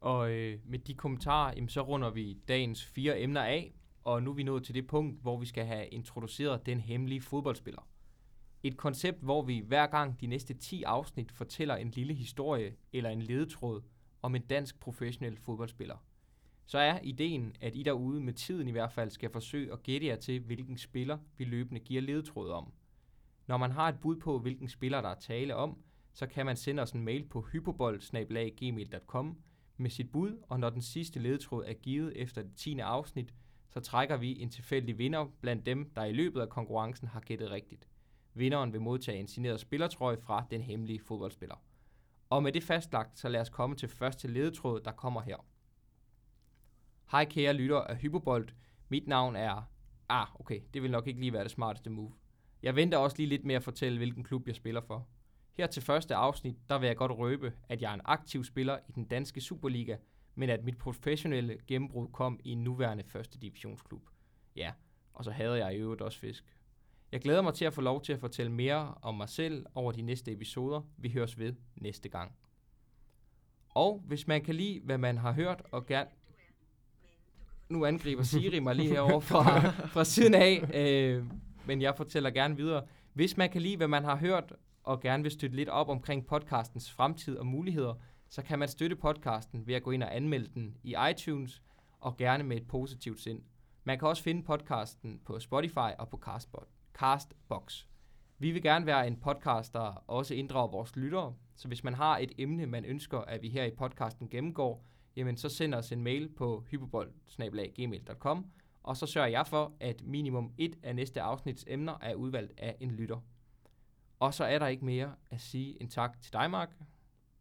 Og øh, med de kommentarer, jamen, så runder vi dagens fire emner af, og nu er vi nået til det punkt, hvor vi skal have introduceret den hemmelige fodboldspiller. Et koncept, hvor vi hver gang de næste 10 afsnit fortæller en lille historie eller en ledetråd om en dansk professionel fodboldspiller. Så er ideen, at I derude med tiden i hvert fald skal forsøge at gætte jer til, hvilken spiller vi løbende giver ledetråd om. Når man har et bud på, hvilken spiller der er tale om, så kan man sende os en mail på hypobold.gmail.com med sit bud, og når den sidste ledetråd er givet efter det 10. afsnit, så trækker vi en tilfældig vinder blandt dem, der i løbet af konkurrencen har gættet rigtigt. Vinderen vil modtage en signeret spillertrøje fra den hemmelige fodboldspiller. Og med det fastlagt, så lad os komme til første ledetråd, der kommer her. Hej kære lytter af Hypobolt. Mit navn er... Ah, okay, det vil nok ikke lige være det smarteste move. Jeg venter også lige lidt med at fortælle, hvilken klub jeg spiller for. Her til første afsnit, der vil jeg godt røbe, at jeg er en aktiv spiller i den danske Superliga, men at mit professionelle gennembrud kom i en nuværende første divisionsklub. Ja, og så havde jeg i øvrigt også fisk. Jeg glæder mig til at få lov til at fortælle mere om mig selv over de næste episoder. Vi høres ved næste gang. Og hvis man kan lide, hvad man har hørt og gerne... Nu angriber Siri mig lige herovre fra, (laughs) fra siden af, øh, men jeg fortæller gerne videre. Hvis man kan lide, hvad man har hørt og gerne vil støtte lidt op omkring podcastens fremtid og muligheder, så kan man støtte podcasten ved at gå ind og anmelde den i iTunes og gerne med et positivt sind. Man kan også finde podcasten på Spotify og på Castbot. Castbox. Vi vil gerne være en podcast, der også inddrager vores lyttere, så hvis man har et emne, man ønsker, at vi her i podcasten gennemgår, jamen så send os en mail på hyperbold og så sørger jeg for, at minimum et af næste afsnits emner er udvalgt af en lytter. Og så er der ikke mere at sige en tak til dig, Mark.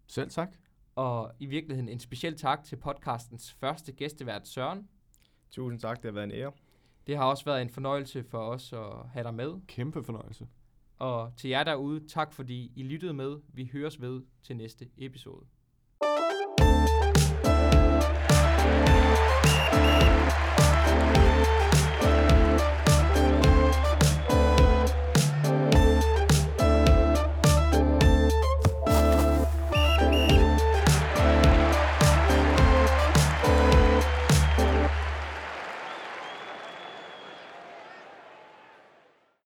Selv tak. Og i virkeligheden en speciel tak til podcastens første gæstevært, Søren. Tusind tak, det har været en ære. Det har også været en fornøjelse for os at have dig med. Kæmpe fornøjelse. Og til jer derude, tak fordi I lyttede med. Vi høres ved til næste episode.